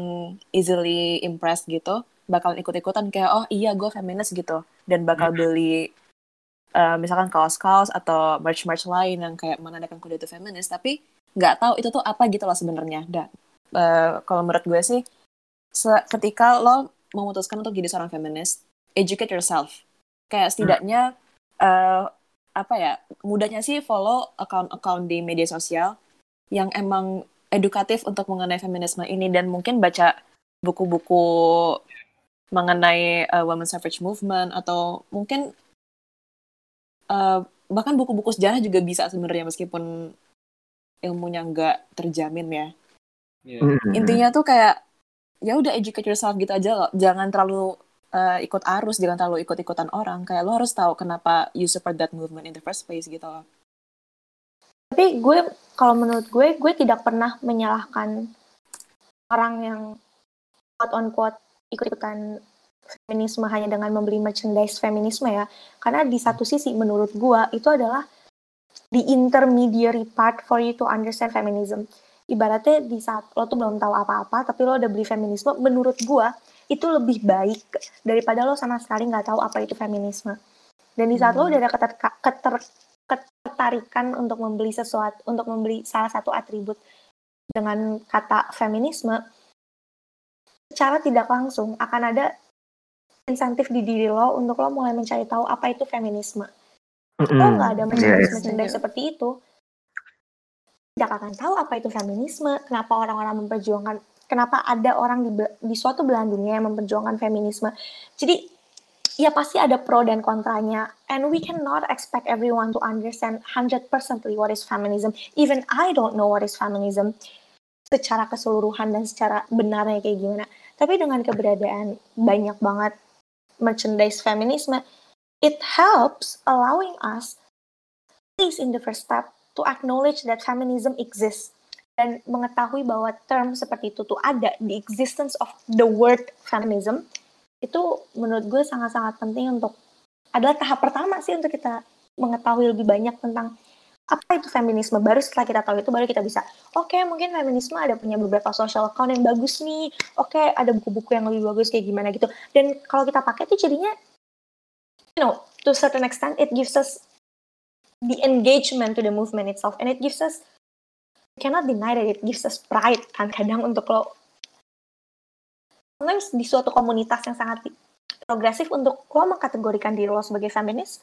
easily impressed gitu bakal ikut-ikutan kayak oh iya gue feminis gitu dan bakal beli eh, misalkan kaos-kaos atau merch-merch lain yang kayak menandakan kuda itu feminis tapi nggak tahu itu tuh apa gitu loh sebenarnya. Dan eh, kalau menurut gue sih ketika lo memutuskan untuk jadi seorang feminis, educate yourself. Kayak setidaknya eh, apa ya mudahnya sih follow account-account di media sosial yang emang edukatif untuk mengenai feminisme ini dan mungkin baca buku-buku mengenai uh, women's suffrage movement atau mungkin uh, bahkan buku-buku sejarah juga bisa sebenarnya meskipun ilmunya nggak terjamin ya iya. Hmm. intinya tuh kayak ya udah educate yourself gitu aja loh jangan terlalu uh, ikut arus jangan terlalu ikut-ikutan orang kayak lo harus tahu kenapa you support that movement in the first place gitu loh Tapi gue, kalau menurut gue, gue tidak pernah menyalahkan orang yang quote on quote ikut-ikutan feminisme hanya dengan membeli merchandise feminisme ya. Karena di satu sisi menurut gue itu adalah the intermediary part for you to understand feminism. Ibaratnya di saat lo tuh belum tahu apa-apa, tapi lo udah beli feminisme, menurut gue itu lebih baik daripada lo sama sekali nggak tahu apa itu feminisme. Dan di saat lo Hmm. udah ada keter- keter- ketertarikan untuk membeli sesuatu, untuk membeli salah satu atribut dengan kata feminisme, secara tidak langsung akan ada insentif di diri lo untuk lo mulai mencari tahu apa itu feminisme. Lo Mm-mm. nggak ada iya. merchandise seperti itu, tidak akan tahu apa itu feminisme, kenapa orang-orang memperjuangkan kenapa ada orang di, di suatu belahan dunia yang memperjuangkan feminisme. Jadi ya pasti ada pro dan kontranya and we cannot expect everyone to understand 100% what is feminism. Even I don't know what is feminism secara keseluruhan dan secara benarnya kayak gimana. Tapi dengan keberadaan banyak banget merchandise feminisme, it helps allowing us, at least in the first step, to acknowledge that feminism exists dan mengetahui bahwa term seperti itu tuh ada the existence of the word feminism itu menurut gue sangat-sangat penting untuk adalah tahap pertama sih untuk kita mengetahui lebih banyak tentang apa itu feminisme. Baru setelah kita tahu itu baru kita bisa oke mungkin feminisme ada punya beberapa social account yang bagus nih. Oke ada buku-buku yang lebih bagus kayak gimana gitu. Dan kalau kita pakai itu jadinya you know to certain extent it gives us the engagement to the movement itself and it gives us cannot deny that it gives us pride kan kadang untuk lo sometimes di suatu komunitas yang sangat progresif untuk lo mengkategorikan diri lo sebagai feminis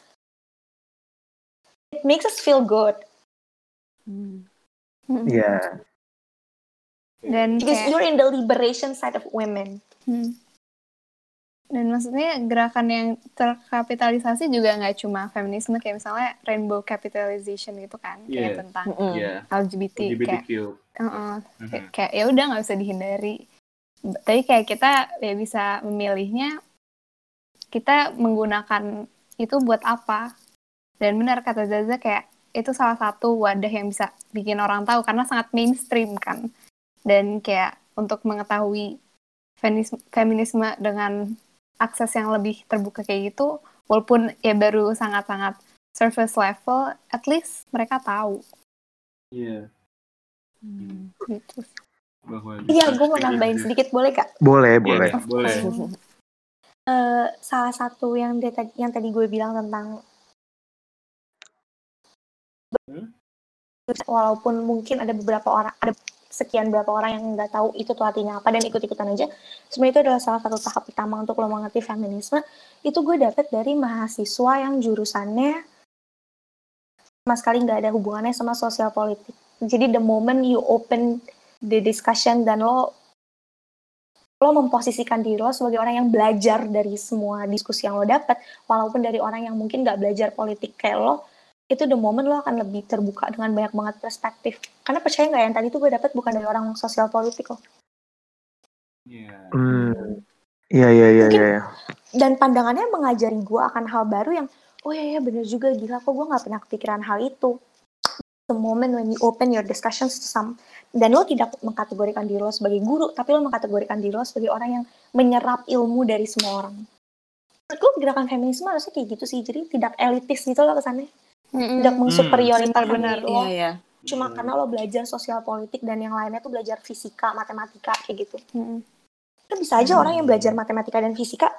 it makes us feel good Hmm. Hmm. Iya. Dan because kayak, you're in the liberation side of women Hmm. Dan maksudnya gerakan yang terkapitalisasi juga nggak cuma feminisme kayak misalnya rainbow capitalization gitu kan kayak Iya. tentang. Iya. LGBT, kayak LGBTQ. uh-uh, Mhm. kayak, kayak ya udah nggak bisa dihindari. Tapi kayak kita ya bisa memilihnya kita menggunakan itu buat apa. Dan benar kata Zaza kayak itu salah satu wadah yang bisa bikin orang tahu karena sangat mainstream kan. Dan kayak untuk mengetahui feminisme, feminisme dengan akses yang lebih terbuka kayak gitu, walaupun ya baru sangat-sangat surface level, at least mereka tahu Iya. Hmm. gitu. Bahwa iya gue mau nambahin English. sedikit boleh kak Boleh, Iya, boleh. boleh. Eh, salah satu yang dia tadi- yang tadi gue bilang tentang Hmm? walaupun mungkin ada beberapa orang ada sekian berapa orang yang nggak tahu itu tuh artinya apa dan ikut-ikutan aja. Sebenarnya itu adalah salah satu tahap pertama untuk lo mengerti feminisme. Itu gue dapet dari mahasiswa yang jurusannya sama sekali nggak ada hubungannya sama sosial politik. Jadi the moment you open the discussion dan lo lo memposisikan diri lo sebagai orang yang belajar dari semua diskusi yang lo dapat walaupun dari orang yang mungkin nggak belajar politik kayak lo itu the moment lo akan lebih terbuka dengan banyak banget perspektif karena percaya nggak yang tadi tuh gue dapat bukan dari orang sosial politik loh Iya. Hmm. Iya, iya, iya, iya. iya. dan pandangannya mengajari gue akan hal baru yang oh iya ya bener juga gila kok gue nggak pernah kepikiran hal itu the moment when you open your discussions to some dan lo tidak mengkategorikan diri lo sebagai guru tapi lo mengkategorikan diri lo sebagai orang yang menyerap ilmu dari semua orang menurut gue gerakan feminisme harusnya kayak gitu sih jadi tidak elitis gitu loh kesannya tidak mensuperioritaskan benar-benar. diri lo Iya, iya. cuma Iya. karena lo belajar sosial politik dan yang lainnya tuh belajar fisika matematika kayak gitu Mm-mm. kan bisa aja orang yang belajar matematika dan fisika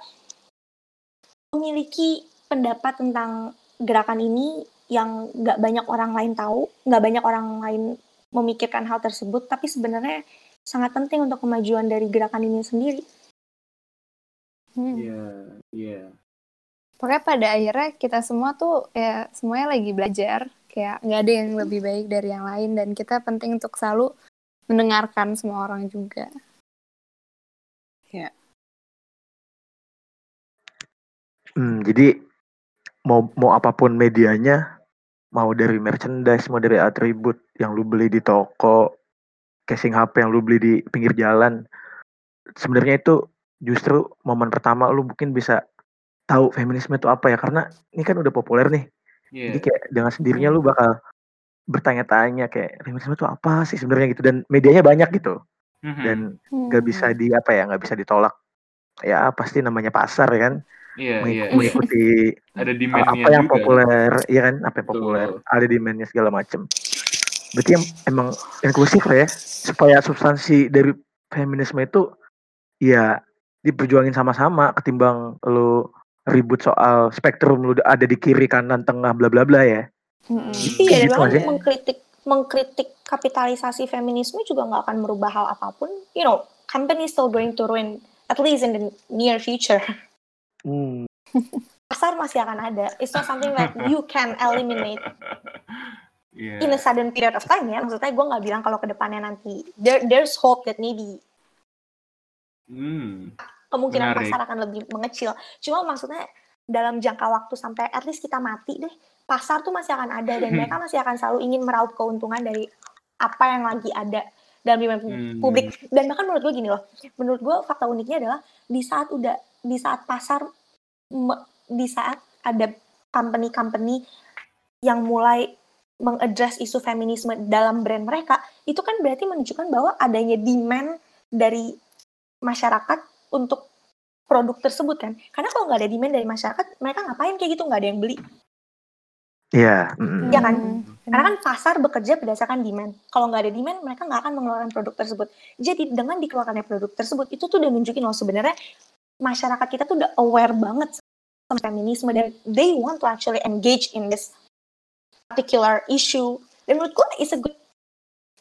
memiliki pendapat tentang gerakan ini yang nggak banyak orang lain tahu, nggak banyak orang lain memikirkan hal tersebut, tapi sebenarnya sangat penting untuk kemajuan dari gerakan ini sendiri. Hmm. Iya, iya. Pokoknya pada akhirnya kita semua tuh ya semuanya lagi belajar. Kayak nggak ada yang lebih baik dari yang lain dan kita penting untuk selalu mendengarkan semua orang juga. Hmm, jadi mau mau apa pun medianya, mau dari merchandise, mau dari atribut yang lu beli di toko, casing HP yang lu beli di pinggir jalan, sebenarnya itu justru momen pertama lu mungkin bisa tahu feminisme itu apa ya karena ini kan udah populer nih. Iya. Jadi kayak dengan sendirinya lu bakal bertanya-tanya kayak feminisme itu apa sih sebenarnya gitu dan medianya banyak gitu Mhm. dan Hmm. nggak bisa di apa ya nggak bisa ditolak ya pasti namanya pasar ya kan Iya, Mengik- iya. [LAUGHS] mengikuti Ada apa yang juga. populer iya kan apa yang Betul. populer ada demandnya segala macem berarti yang emang inklusif lah ya supaya substansi dari feminisme itu ya diperjuangin sama-sama ketimbang lu ribut soal spektrum lu ada di kiri kanan tengah bla bla bla ya Mm-mm. Iya, dan Gitu mengkritik mengkritik kapitalisasi feminisme juga nggak akan merubah hal apa pun. You know, company still going to ruin at least in the near future. Hmm. [LAUGHS] Pasar masih akan ada. It's not something that you can eliminate Iya. in a sudden period of time ya. Maksudnya gue nggak bilang kalau ke depannya nanti there, there's hope that maybe Hmm. Kemungkinan Menarik. pasar akan lebih mengecil. Cuma maksudnya dalam jangka waktu sampai at least kita mati deh, pasar tuh masih akan ada dan mereka masih akan selalu ingin meraup keuntungan dari apa yang lagi ada dalam lingkungan Hmm. publik. Dan bahkan menurut gue gini loh, menurut gue fakta uniknya adalah di saat udah di saat pasar di saat ada company-company yang mulai mengadres isu feminisme dalam brand mereka, itu kan berarti menunjukkan bahwa adanya demand dari masyarakat untuk produk tersebut kan. Karena kalau nggak ada demand dari masyarakat, mereka ngapain kayak gitu nggak ada yang beli. Iya. mm-mm. Iya kan? Hmm, Karena kan pasar bekerja berdasarkan demand. Kalau nggak ada demand, mereka nggak akan mengeluarkan produk tersebut. Jadi dengan dikeluarkannya produk tersebut, itu tuh udah nunjukin loh sebenarnya masyarakat kita tuh udah aware banget sama feminisme dan they want to actually engage in this particular issue. Dan menurut gue it's a good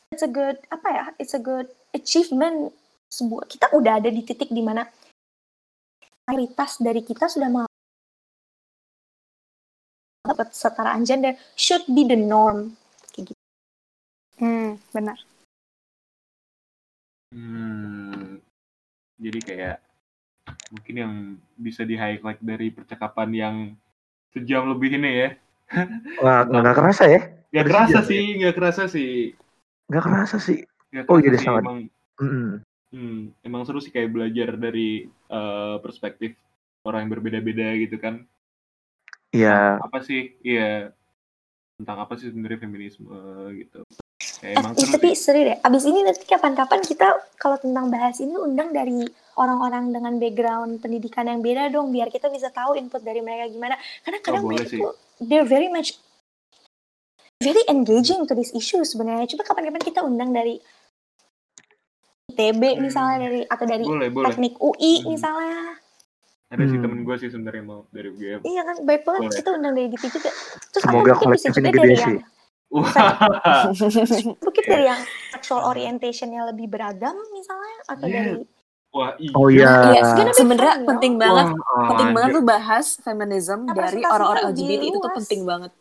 it's a good apa ya? It's a good achievement sebuah kita udah ada di titik di mana mayoritas dari kita sudah menganggap kesetaraan gender should be the norm. Kayak gitu. Hmm, benar. Hmm. Jadi kayak mungkin yang bisa di highlight dari percakapan yang sejam lebih ini ya. Nggak, nggak kerasa ya? Gak Udah kerasa sejam sih, gak kerasa sih. Nggak kerasa sih. Gak Oh, kerasa iya, sih. sangat. Emang, Mm-mm. hmm, emang seru sih kayak belajar dari eh, perspektif orang yang berbeda-beda gitu kan. Iya. Apa sih? Iya. Tentang apa sih sebenarnya feminisme gitu. Kayak Eh, emang eh, seru tapi sih. seru deh. Abis ini nanti kapan-kapan kita kalau tentang bahas ini undang dari orang-orang dengan background pendidikan yang beda dong, biar kita bisa tahu input dari mereka gimana. Karena kadang boleh mereka sih. tuh they're very much very engaging to this issue sebenarnya. Coba kapan-kapan kita undang dari ITB Hmm. misalnya dari atau dari Boleh, boleh. teknik UI Hmm. misalnya. Ada sih Hmm. temen gue sih sebenarnya mau dari UGM. Iya kan, baik banget Boleh. kita undang dari DP juga. Terus Semoga atau mungkin bisa kolektif juga ini gede dari sih. yang Wah. [LAUGHS] mungkin dari yang [LAUGHS] sexual orientationnya lebih beragam misalnya atau Iya. dari Wah, iya. Oh iya. Iya, sebenarnya fun, penting no? banget, Wah, penting banget lu bahas feminism dari orang-orang lebih LGBT itu tuh penting banget.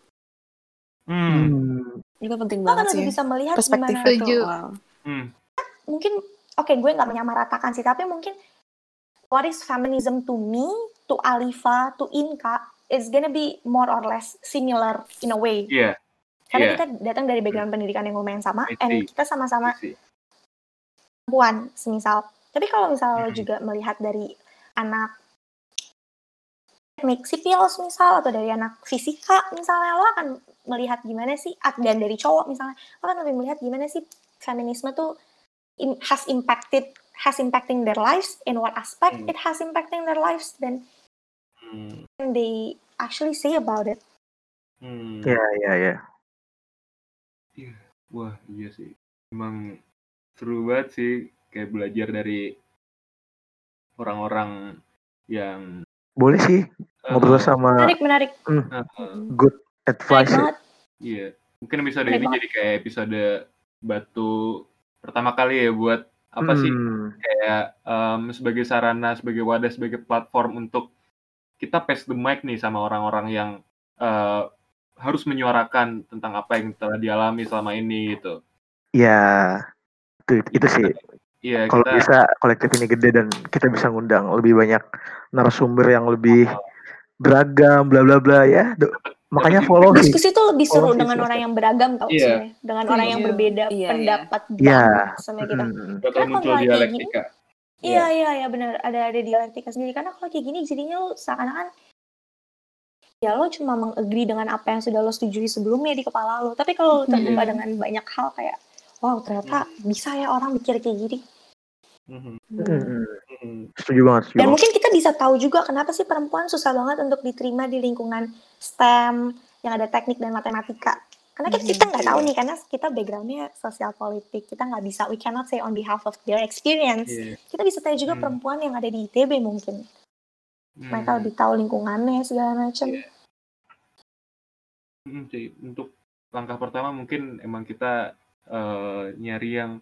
Hmm. Hmm. Itu penting Lo kan banget lebih sih. bisa melihat Perspektif gimana itu. Wow. Hmm. mungkin oke gue nggak menyamaratakan sih tapi mungkin what is feminism to me to Alifa to Inka it's gonna be more or less similar in a way Iya. karena Iya. kita datang dari background pendidikan yang lumayan sama and kita sama-sama perempuan semisal tapi kalau misalnya lo Mhm. juga melihat dari anak teknik sipil misal atau dari anak fisika misalnya lo akan melihat gimana sih dan dari cowok misalnya lo akan lebih melihat gimana sih feminisme tuh in- has impacted has impacting their lives in what aspect Hmm. it has impacting their lives dan Hmm. they actually say about it Hmm. Iya, iya, iya. Wah, iya sih. Emang seru banget sih kayak belajar dari orang-orang yang Boleh sih ngobrol eh, sama menarik menarik eh, good menarik advice. ya. Iya, mungkin episode Menarik ini jadi kayak episode batu pertama kali ya buat apa sih Hmm. kayak em, sebagai sarana, sebagai wadah, sebagai platform untuk kita pass the mic nih sama orang-orang yang eh, harus menyuarakan tentang apa yang telah dialami selama ini gitu. Ya, itu, itu sih. Iya, Kalau kita bisa kolektif ini gede dan kita bisa ngundang lebih banyak narasumber yang lebih beragam, bla bla bla ya. Makanya Dapat follow sih. diskusi tuh lebih seru Oh, dengan sih, orang yang beragam tau Iya. sebenarnya dengan orang yang Setuju. berbeda Iya, iya. pendapat Iya. banget sama kita bakal Karena muncul dialektika. Iya iya iya benar ada ada dialektika sendiri karena kalau kayak gini jadinya lo seakan-akan ya lo cuma mengagree dengan apa yang sudah lo setujui sebelumnya di kepala lo tapi kalau terbuka Iya. dengan banyak hal kayak wow ternyata bisa ya orang mikir kayak gini Mhm, Mm-mm. mhm. Setuju banget, setuju dan banget. mungkin kita bisa tahu juga kenapa sih perempuan susah banget untuk diterima di lingkungan STEM yang ada teknik dan matematika karena kita, kita nggak tahu nih karena kita backgroundnya sosial politik kita nggak bisa we cannot say on behalf of their experience Iya. kita bisa tanya juga Hmm. perempuan yang ada di ITB mungkin mereka Hmm. lebih tahu lingkungannya segala macam Iya. Mm, sih. Untuk langkah pertama mungkin emang kita eh, nyari yang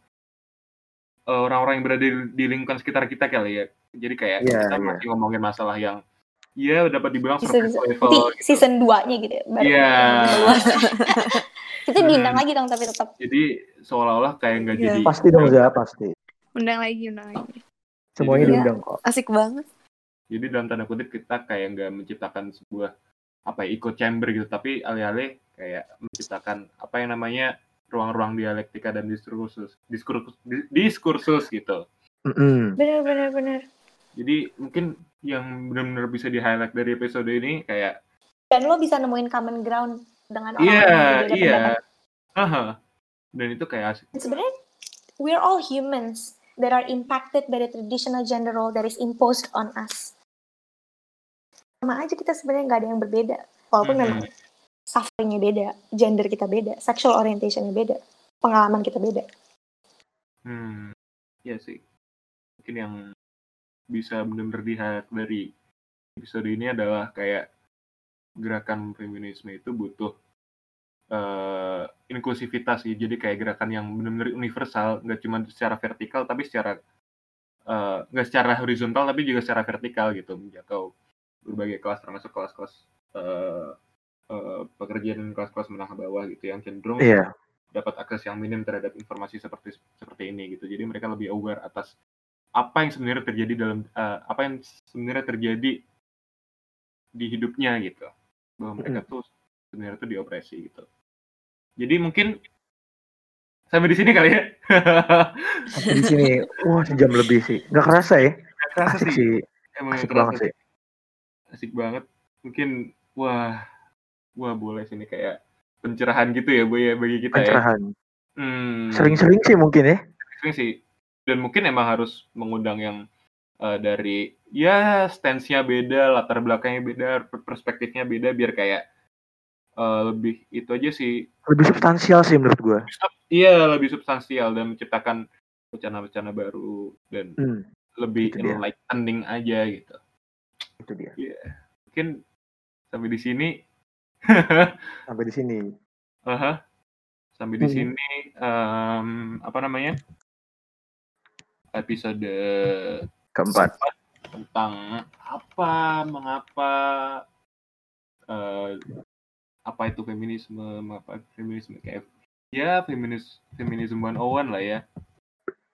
eh, orang-orang yang berada di, di lingkungan sekitar kita kali ya. Jadi kayak Iya, kita iya. masih ngomongin masalah yang ya dapat dibilang surface bisa level. nanti season 2 nya gitu ya Iya. [LAUGHS] kita diundang Hmm. lagi dong tapi tetap Jadi seolah-olah kayak nggak Iya. jadi Pasti dong, Za, pasti. Undang lagi, undang lagi. Semuanya Iya. diundang kok. Asik banget. Jadi dalam tanda kutip kita kayak nggak menciptakan sebuah apa ya, echo chamber gitu, tapi alih-alih kayak menciptakan apa yang namanya ruang-ruang dialektika dan diskursus, diskursus, di- diskursus gitu. Mm-mm. Bener, bener, bener. Jadi mungkin yang benar-benar bisa di highlight dari episode ini kayak Dan lo bisa nemuin common ground dengan orang iya yang berbeda iya, pendapat. Aha. dan itu kayak asik. Sebenarnya we're all humans that are impacted by the traditional gender role that is imposed on us. Sama aja kita sebenarnya nggak ada yang berbeda. Walaupun Mhm. memang sufferingnya beda, gender kita beda, sexual orientationnya beda, pengalaman kita beda. Hmm, iya sih. Mungkin yang bisa benar-benar dilihat dari episode ini adalah kayak gerakan feminisme itu butuh eh, inklusivitas sih. Jadi kayak gerakan yang benar-benar universal, nggak cuma secara vertikal tapi secara nggak secara horizontal tapi juga secara vertikal gitu, menjangkau berbagai kelas termasuk kelas-kelas eh, eh, pekerja dan kelas-kelas menengah bawah gitu yang cenderung Iya. dapat akses yang minim terhadap informasi seperti seperti ini gitu. Jadi mereka lebih aware atas apa yang sebenarnya terjadi dalam eh, apa yang sebenarnya terjadi di hidupnya gitu. Bahwa mereka tuh sebenarnya tuh diopresi gitu. Jadi mungkin sampai di sini kali ya. [LAUGHS] Sampai di sini, wah sejam lebih sih. Nggak kerasa ya? Nggak kerasa Asik sih. sih. Emang Asik kerasa banget sih. Asik banget. Mungkin wah wah boleh sini kayak pencerahan gitu ya bu ya bagi kita ya. Pencerahan. Hmm. Sering-sering sih mungkin ya. sering sih dan mungkin emang harus mengundang yang eh, dari ya stance-nya beda latar belakangnya beda per- perspektifnya beda biar kayak eh, lebih itu aja sih Lebih substansial sih menurut gue. iya lebih substansial dan menciptakan wacana-wacana baru dan Hmm, lebih itu dia. enlightening aja gitu itu dia. mungkin sampai di sini [LAUGHS] Sampai di sini. aha, sampai di Hmm. sini em, apa namanya episode Keempat. tentang apa mengapa eh, apa itu feminisme mengapa feminisme kayak ya feminis feminisme 101 lah ya.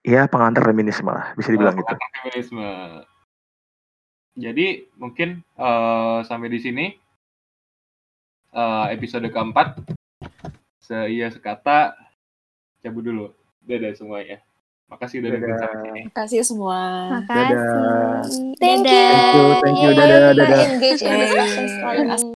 Ya pengantar feminisme lah, bisa dibilang Eh, gitu. feminisme. Jadi mungkin eh, sampai di sini eh, episode keempat. Se iya sekata. Cabut dulu. Dadah semuanya makasih udah dengerin sampai sini Makasih semua. Makasih. Thank Dadah. you. Thank you, thank you. Dadah, dadah. engage in discussion.